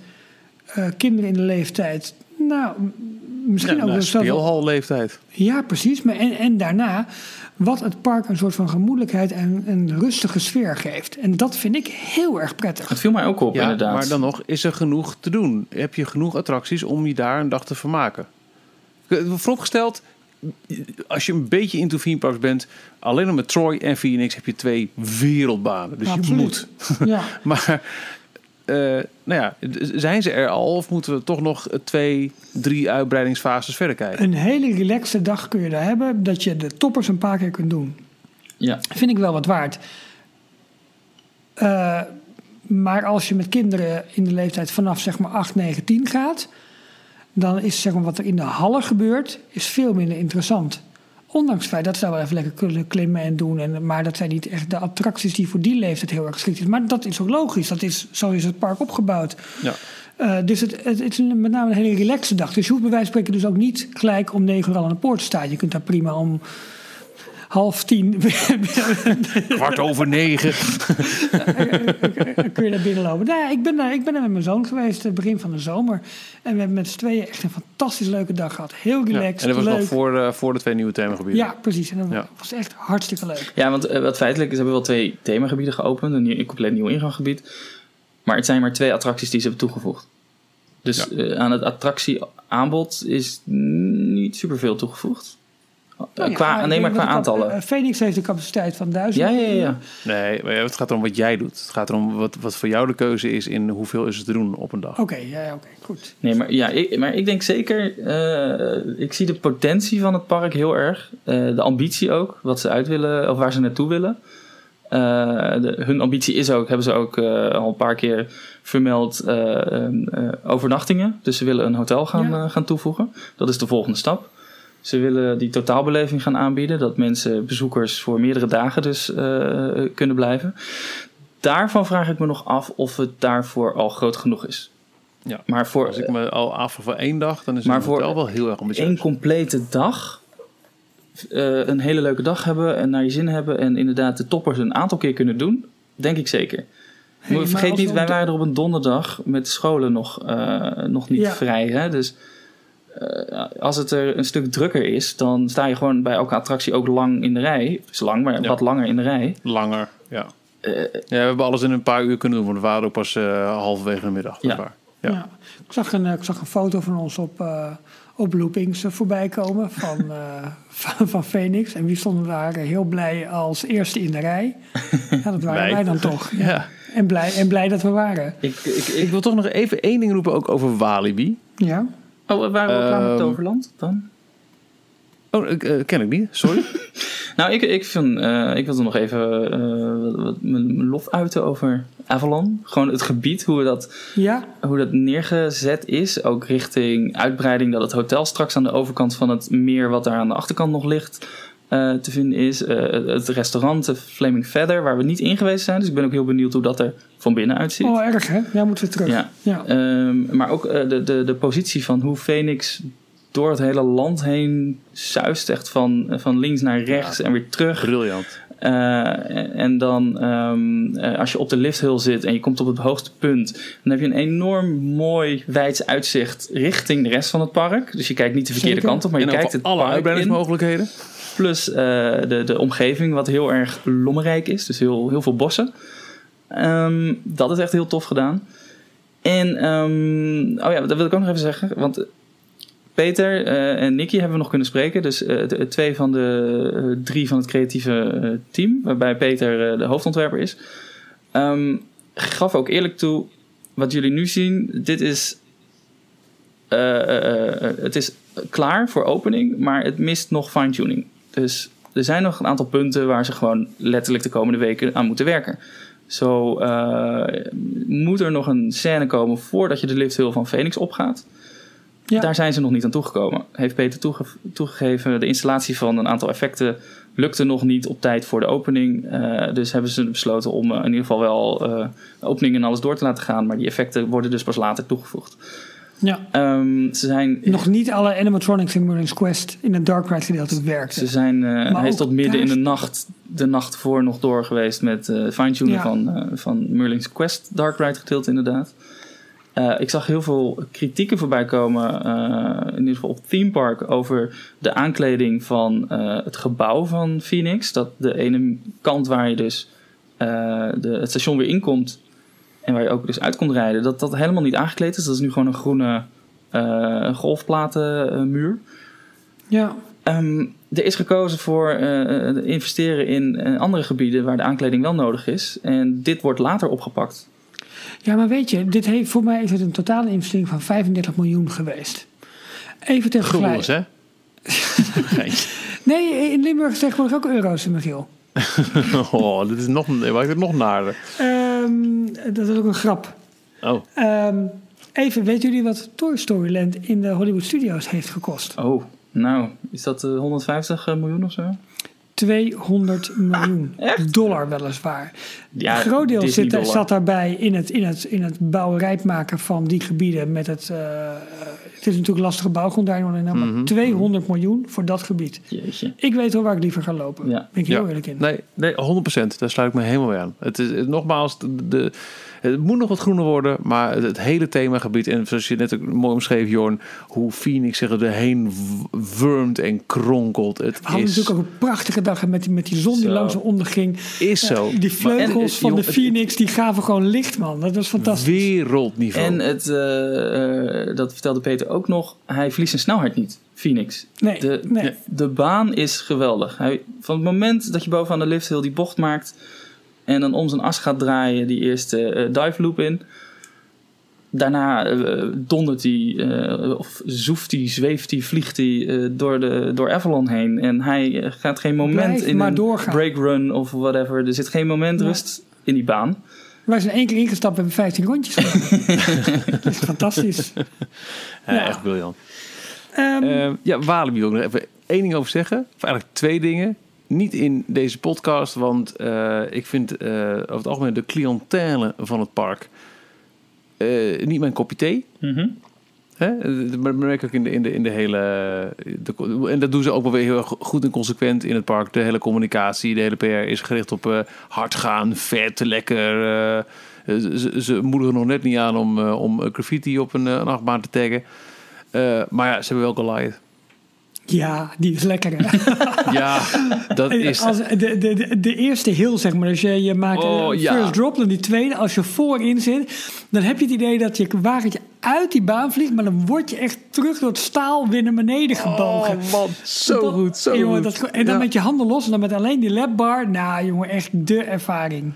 eh, kinderen in de leeftijd. Nou, misschien Ja, ook wel wel- speelhalleeftijd. ja, precies. Maar en, en daarna, wat het park een soort van gemoedelijkheid en een rustige sfeer geeft. En dat vind ik heel erg prettig. Het viel mij ook op, Ja, inderdaad. maar dan nog, is er genoeg te doen? Heb je genoeg attracties om je daar een dag te vermaken? Vooropgesteld, als je een beetje into theme parks bent... alleen al met Troy en Phoenix heb je twee wereldbanen. Dus je moet. Ja, [laughs] Maar eh, nou ja, zijn ze er al of moeten we toch nog twee, drie uitbreidingsfases verder kijken? een hele relaxte dag kun je daar hebben. Dat je de toppers een paar keer kunt doen. Ja, Vind ik wel wat waard. Eh, maar als je met kinderen in de leeftijd vanaf zeg maar 8, 9, 10 gaat... dan is zeg maar, wat er in de hallen gebeurt is veel minder interessant. Ondanks het feit dat ze daar wel even lekker kunnen klimmen en doen. En, maar dat zijn niet echt de attracties die voor die leeftijd heel erg geschikt zijn. Maar dat is ook logisch. Dat is, zo is het park opgebouwd. Ja. Eh, dus het, het, het is met name een hele relaxe dag. Dus je hoeft bij wijze van spreken dus ook niet gelijk om negen uur al aan de poort te staan. Je kunt daar prima om half tien [laughs] Kwart over negen. [laughs] kun je daar binnenlopen. Nou, ja, ik, ben daar, ik ben er met mijn zoon geweest, het begin van de zomer. En we hebben met z'n tweeën echt een fantastisch leuke dag gehad. Heel Ja, relaxed, en dat was leuk. nog voor, eh, voor de twee nieuwe themagebieden. Ja, precies. En dat Ja. was echt hartstikke leuk. ja want eh, wat feitelijk is, hebben we wel twee themagebieden geopend. Een, een compleet nieuw inganggebied. Maar het zijn maar twee attracties die ze hebben toegevoegd. Dus eh, aan het attractieaanbod is niet superveel toegevoegd. Eh, Nou ja, qua, nee, maar qua aantallen. eh, Phoenix heeft een capaciteit van duizend. Ja, ja, ja. Nee, maar het gaat erom wat jij doet. Het gaat erom wat, wat voor jou de keuze is in hoeveel is het te doen op een dag. Oké, ja, ja, oké, goed. Nee, maar, ja, ik, maar ik denk zeker, eh, ik zie de potentie van het park heel erg. Eh, de ambitie ook, wat ze uit willen, of waar ze naartoe willen. Eh, de- hun ambitie is ook, hebben ze ook eh, al een paar keer vermeld, eh, eh, eh, overnachtingen. Dus ze willen een hotel gaan, Ja. gaan toevoegen. Dat is de volgende stap. Ze willen die totaalbeleving gaan aanbieden. Dat mensen, bezoekers voor meerdere dagen dus eh, kunnen blijven. Daarvan vraag ik me nog af of het daarvoor al groot genoeg is. Ja. Maar voor, Als ik me al af voor één dag, dan is het voor hotel wel heel erg ambitieus. één complete dag eh, een hele leuke dag hebben en naar je zin hebben en inderdaad de toppers een aantal keer kunnen doen, denk ik zeker. Hey, Maar maar vergeet niet, wij waren er op een donderdag met scholen nog, eh, nog niet Ja. vrij. Hè? Dus eh, als het er een stuk drukker is, dan sta je gewoon bij elke attractie ook lang in de rij. Is lang, maar Ja. wat langer in de rij. Langer, ja. Eh, ja. We hebben alles in een paar uur kunnen doen, want we waren ook pas eh, halverwege de middag. Ja. waar. Ja. Ja. Ik, zag een, ik zag een foto van ons op, eh, op loopings voorbij komen van, [laughs] eh, van, van Phoenix. En wie stonden daar heel blij als eerste in de rij? [laughs] Ja, dat waren Wij. wij dan toch. [laughs] Ja. Ja. En, blij, en blij dat we waren. ik, ik, ik, Ik wil toch nog even één ding roepen, ook over Walibi. Ja. Oh, waren we klaar met Ehm, Toverland dan? Oh, ik, eh, ken ik niet, sorry. [laughs] [laughs] Nou, ik, ik, vind, eh, ik wilde nog even eh, mijn lof uiten over Avalon. Gewoon het gebied, hoe dat, Ja, hoe dat neergezet is. Ook richting uitbreiding dat het hotel straks aan de overkant van het meer... wat daar aan de achterkant nog ligt, eh, te vinden is. Eh, het restaurant, de Flaming Feather, waar we niet in geweest zijn. Dus ik ben ook heel benieuwd hoe dat er van binnen uitziet. oh erg hè? Ja, moeten we terug. Ja. Ja. Ehm, maar ook eh, de, de, de positie van hoe Phoenix door het hele land heen zuist. Echt van, van links naar rechts en weer terug. Briljant. Eh, en dan ehm, eh, als je op de lifthill zit en je komt op het hoogste punt, dan heb je een enorm mooi wijds uitzicht richting de rest van het park. Dus je kijkt niet de verkeerde Zeker. kant op, maar je en kijkt het alle uitbreidingsmogelijkheden. Plus eh, de, de omgeving, wat heel erg lommerrijk is. Dus heel, heel veel bossen. Ehm, dat is echt heel tof gedaan. En, ehm, oh ja, dat wil ik ook nog even zeggen. Want Peter eh, en Nicky hebben we nog kunnen spreken. Dus eh, de- twee van de eh, drie van het creatieve eh, team. Waarbij Peter eh, de hoofdontwerper is. Ehm, gaf ook eerlijk toe. Wat jullie nu zien. Dit is... eh, eh, eh, het is klaar voor opening. Maar het mist nog fine-tuning. Dus er zijn nog een aantal punten waar ze gewoon letterlijk de komende weken aan moeten werken. Zo eh, moet er nog een scène komen voordat je de lift hill van Phoenix opgaat. Ja. Daar zijn ze nog niet aan toegekomen. Heeft Peter toege- toegegeven. De installatie van een aantal effecten lukte nog niet op tijd voor de opening. Eh, dus hebben ze besloten om eh, in ieder geval wel de opening en alles door te laten gaan. Maar die effecten worden dus pas later toegevoegd. Ja. Ehm, ze zijn Nog niet alle animatronics in Merlin's Quest in het Dark Ride gedeelte werkten. Ze zijn, hij is tot midden in de nacht, de nacht voor nog door geweest met fine-tuning Ja. van, van Merlin's Quest Dark Ride gedeelte inderdaad. Eh, ik zag heel veel kritieken voorbij komen, eh, in ieder geval op Theme Park, over de aankleding van eh, het gebouw van Phoenix. Dat de ene kant waar je dus de, het station weer inkomt en waar je ook dus uit kon rijden, dat dat helemaal niet aangekleed is. Dat is nu gewoon een groene golfplatenmuur. Ja. Ehm, er is gekozen voor investeren in andere gebieden waar de aankleding wel nodig is. En dit wordt later opgepakt. Ja, maar weet je, dit heeft, voor mij is het een totale investering van 35 miljoen geweest. Even ter Guldens, vergelijking. hè? [laughs] Nee, in Limburg is tegenwoordig ook euro's, Michiel. [laughs] oh, dit is nog, maakt het nog naarder. Ehm, dat is ook een grap. Oh, Ehm, even, weten jullie wat Toy Story Land in de Hollywood Studios heeft gekost? Oh, nou, is dat eh, 150 miljoen of zo? 200 miljoen Echt? dollar weliswaar. Ja, een groot deel zit, zat daarbij in het, in, het, in het bouwen rijp maken van die gebieden. Met het, eh, het is natuurlijk lastige bouwgrond daar nog in, maar Mhm. 200 miljoen voor dat gebied. Jeetje. Ik weet wel waar ik liever ga lopen. Ja. Ben ik heel ja. eerlijk in. Nee, nee, 100%. Daar sluit ik me helemaal bij aan. Het is het- nogmaals, de, de- het moet nog wat groener worden, maar het, het hele themagebied en zoals je net ook mooi omschreef, Jorn, hoe Phoenix zich erheen wurmt en kronkelt. Het We hadden is, natuurlijk ook een prachtige dag met die, met die zon die Zo. langzaam onderging. is zo. Die vleugels en, van de Phoenix die gaven gewoon licht, man. Dat was fantastisch. Wereldniveau. En het, eh, eh, dat vertelde Peter ook nog, hij verliest zijn snelheid niet, Phoenix. Nee, De, nee. de baan is geweldig. Hij, van het moment dat je bovenaan de lift heel die bocht maakt en dan om zijn as gaat draaien, die eerste eh, dive loop in. Daarna eh, dondert hij, eh, of zoeft hij, zweeft hij, vliegt hij eh, door, de, door Avalon heen. En hij gaat geen moment Blijf in maar een doorgaan. break run of whatever. Er zit geen moment Ja. rust in die baan. Wij zijn één keer ingestapt en hebben 15 rondjes [laughs] gedaan. dat is fantastisch. Ja, ja. Echt briljant. Ehm, Eh, ja, Walibi wil ik nog even één ding over zeggen. Of eigenlijk twee dingen. Niet in deze podcast, want eh, ik vind eh, over het algemeen de cliëntele van het park eh, niet mijn kopje thee. Hè? Dat merk ik in de, in de, in de hele. De, en dat doen ze ook wel weer heel erg goed en consequent in het park. De hele communicatie, de hele PR is gericht op hard gaan, vet, lekker. ze, ze moedigen nog net niet aan om, om graffiti op een, een achtbaan te taggen. Maar ja, ze hebben wel Goliath. Ja, die is lekker. Hè? [laughs] Ja, dat is. Als de, de, de, eerste hill, zeg maar. Dus je, je maakt Oh, een ja. first drop, dan die tweede. Als je voorin zit, dan heb je het idee dat je wagentje uit die baan vliegt. Maar dan word je echt terug door het staal weer naar beneden gebogen. Oh man, zo Dat- goed, zo jongen, goed. dat en dan Ja. met je handen los en dan met alleen die lapbar. Nou, jongen, echt de ervaring.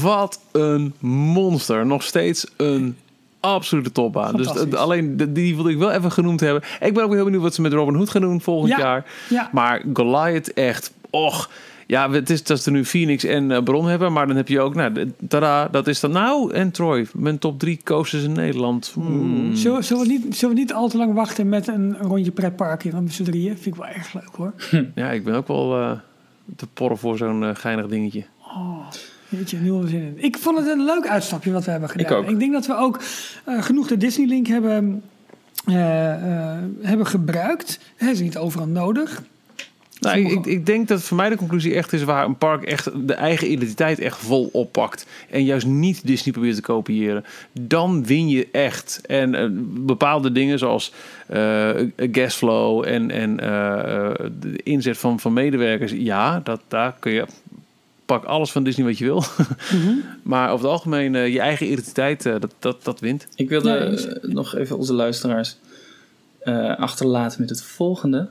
Wat een monster. Nog steeds een absolute topbaan. Dus alleen die wilde ik wel even genoemd hebben. Ik ben ook heel benieuwd wat ze met Robin Hood gaan doen volgend Ja, jaar. ja. Maar Goliath echt, och. Ja, het is dat ze nu Phoenix en eh, Bron hebben, maar dan heb je ook, nou, tada, dat is dan nou en Troy. Mijn top drie coasters in Nederland. Hmm. Zullen, zullen, we niet, zullen we niet al te lang wachten met een rondje pretpark hier met z'n drieën? Vind ik wel erg leuk hoor. Ja, ik ben ook wel eh, te porren voor zo'n eh, geinig dingetje. Weet je, nul zin in. Ik vond het een leuk uitstapje wat we hebben gedaan. Ik ook. denk dat we ook eh, genoeg de Disney Link hebben, eh, eh, hebben gebruikt. Het is niet overal nodig. Nou, ik, ik, ik denk dat voor mij de conclusie echt is waar een park echt de eigen identiteit echt vol oppakt. En juist niet Disney probeert te kopiëren. Dan win je echt. En bepaalde dingen zoals eh gasflow en, en de inzet van, van medewerkers. Ja, dat, daar kun je... Pak alles van Disney wat je wil. [laughs] maar over het algemeen, eh, je eigen identiteit, eh, dat, dat, dat wint. Ik wilde eh, nog even onze luisteraars eh, achterlaten met het volgende.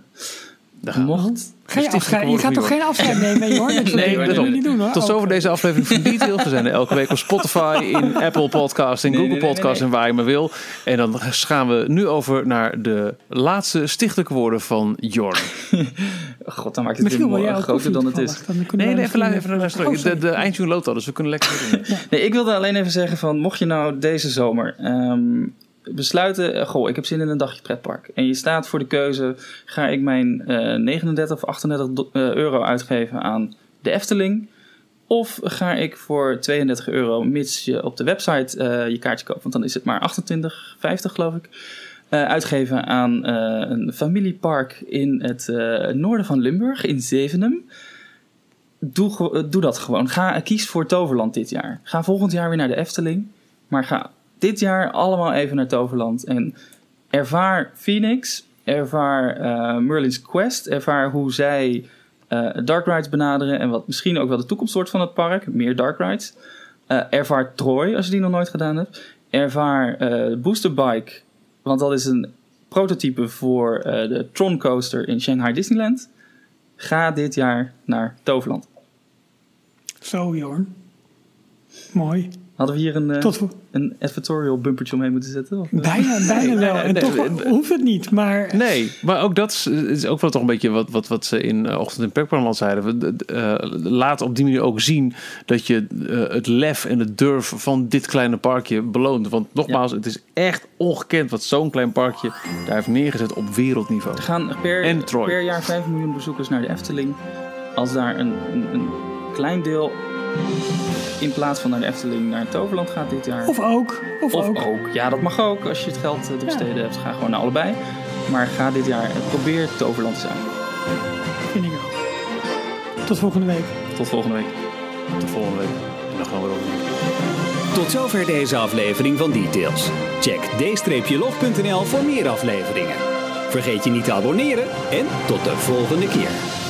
Mocht... Ga je, Stichtelijk afscheid, je gaat toch geen afscheid nemen, [laughs] hoor? Dat Nee, dat moet je niet doen, hoor. Tot Oh, zover deze aflevering van Details. We zijn er elke week op Spotify, [laughs] in Apple Podcasts en Nee, Google nee, nee. en waar je maar wil. En dan gaan we nu over naar de laatste stichtelijke woorden van Jorn. [laughs] God, dan maakt het Misschien weer groter dan het is. dan Nee, nee, even, even luisteren. Oh, De, de eindtune loopt al, dus we kunnen lekker doen. Nee, ik wilde alleen even zeggen van, mocht je nou deze zomer ehm, besluiten, eh, goh, ik heb zin in een dagje pretpark. En je staat voor de keuze, ga ik mijn eh 39 of 38 do- eh, euro uitgeven aan de Efteling? Of ga ik voor 32 euro, mits je op de website eh, je kaartje koopt, want dan is het maar 28,50 geloof ik, eh, uitgeven aan eh, een familiepark in het eh, noorden van Limburg, in Zevenum doe, eh, doe dat gewoon. Ga, kies voor Toverland dit jaar. Ga volgend jaar weer naar de Efteling. Maar ga dit jaar allemaal even naar Toverland. En ervaar Phoenix. Ervaar eh, Merlin's Quest. Ervaar hoe zij eh, dark rides benaderen. En wat misschien ook wel de toekomst wordt van het park. Meer dark rides. Eh, ervaar Troy als je die nog nooit gedaan hebt. Ervaar Booster Bike. Want dat is een prototype voor de Tron Coaster in Shanghai Disneyland. Ga dit jaar naar Toverland. Zo, Jorn. Mooi. Hadden we hier een, eh, Tot voor- een advertorial bumpertje omheen moeten zetten? Of, bijna, bijna wel. En nee, toch nee. hoeft het niet. Maar Nee, maar ook dat is, is ook wel toch een beetje wat, wat, wat ze in eh, Ochtend in Pekperland zeiden. We, eh, laat op die manier ook zien dat je het lef en het durf van dit kleine parkje beloont. Want nogmaals, het is echt ongekend wat zo'n klein parkje daar heeft neergezet op wereldniveau. Er gaan per, En Troy. per jaar 5 miljoen bezoekers naar de Efteling. Als daar een, een, een klein deel in plaats van naar de Efteling naar Toverland gaat dit jaar. Of ook. Of, Of ook. ook. Ja, dat mag ook. Als je het geld eh, te besteden hebt, ga gewoon naar allebei. Maar ga dit jaar, eh, probeer Toverland te zijn. Vind ik ook. Tot volgende week. Tot volgende week. Tot volgende week. En dan gaan we over. Tot zover deze aflevering van Details. Check d-log.nl voor meer afleveringen. Vergeet je niet te abonneren en tot de volgende keer.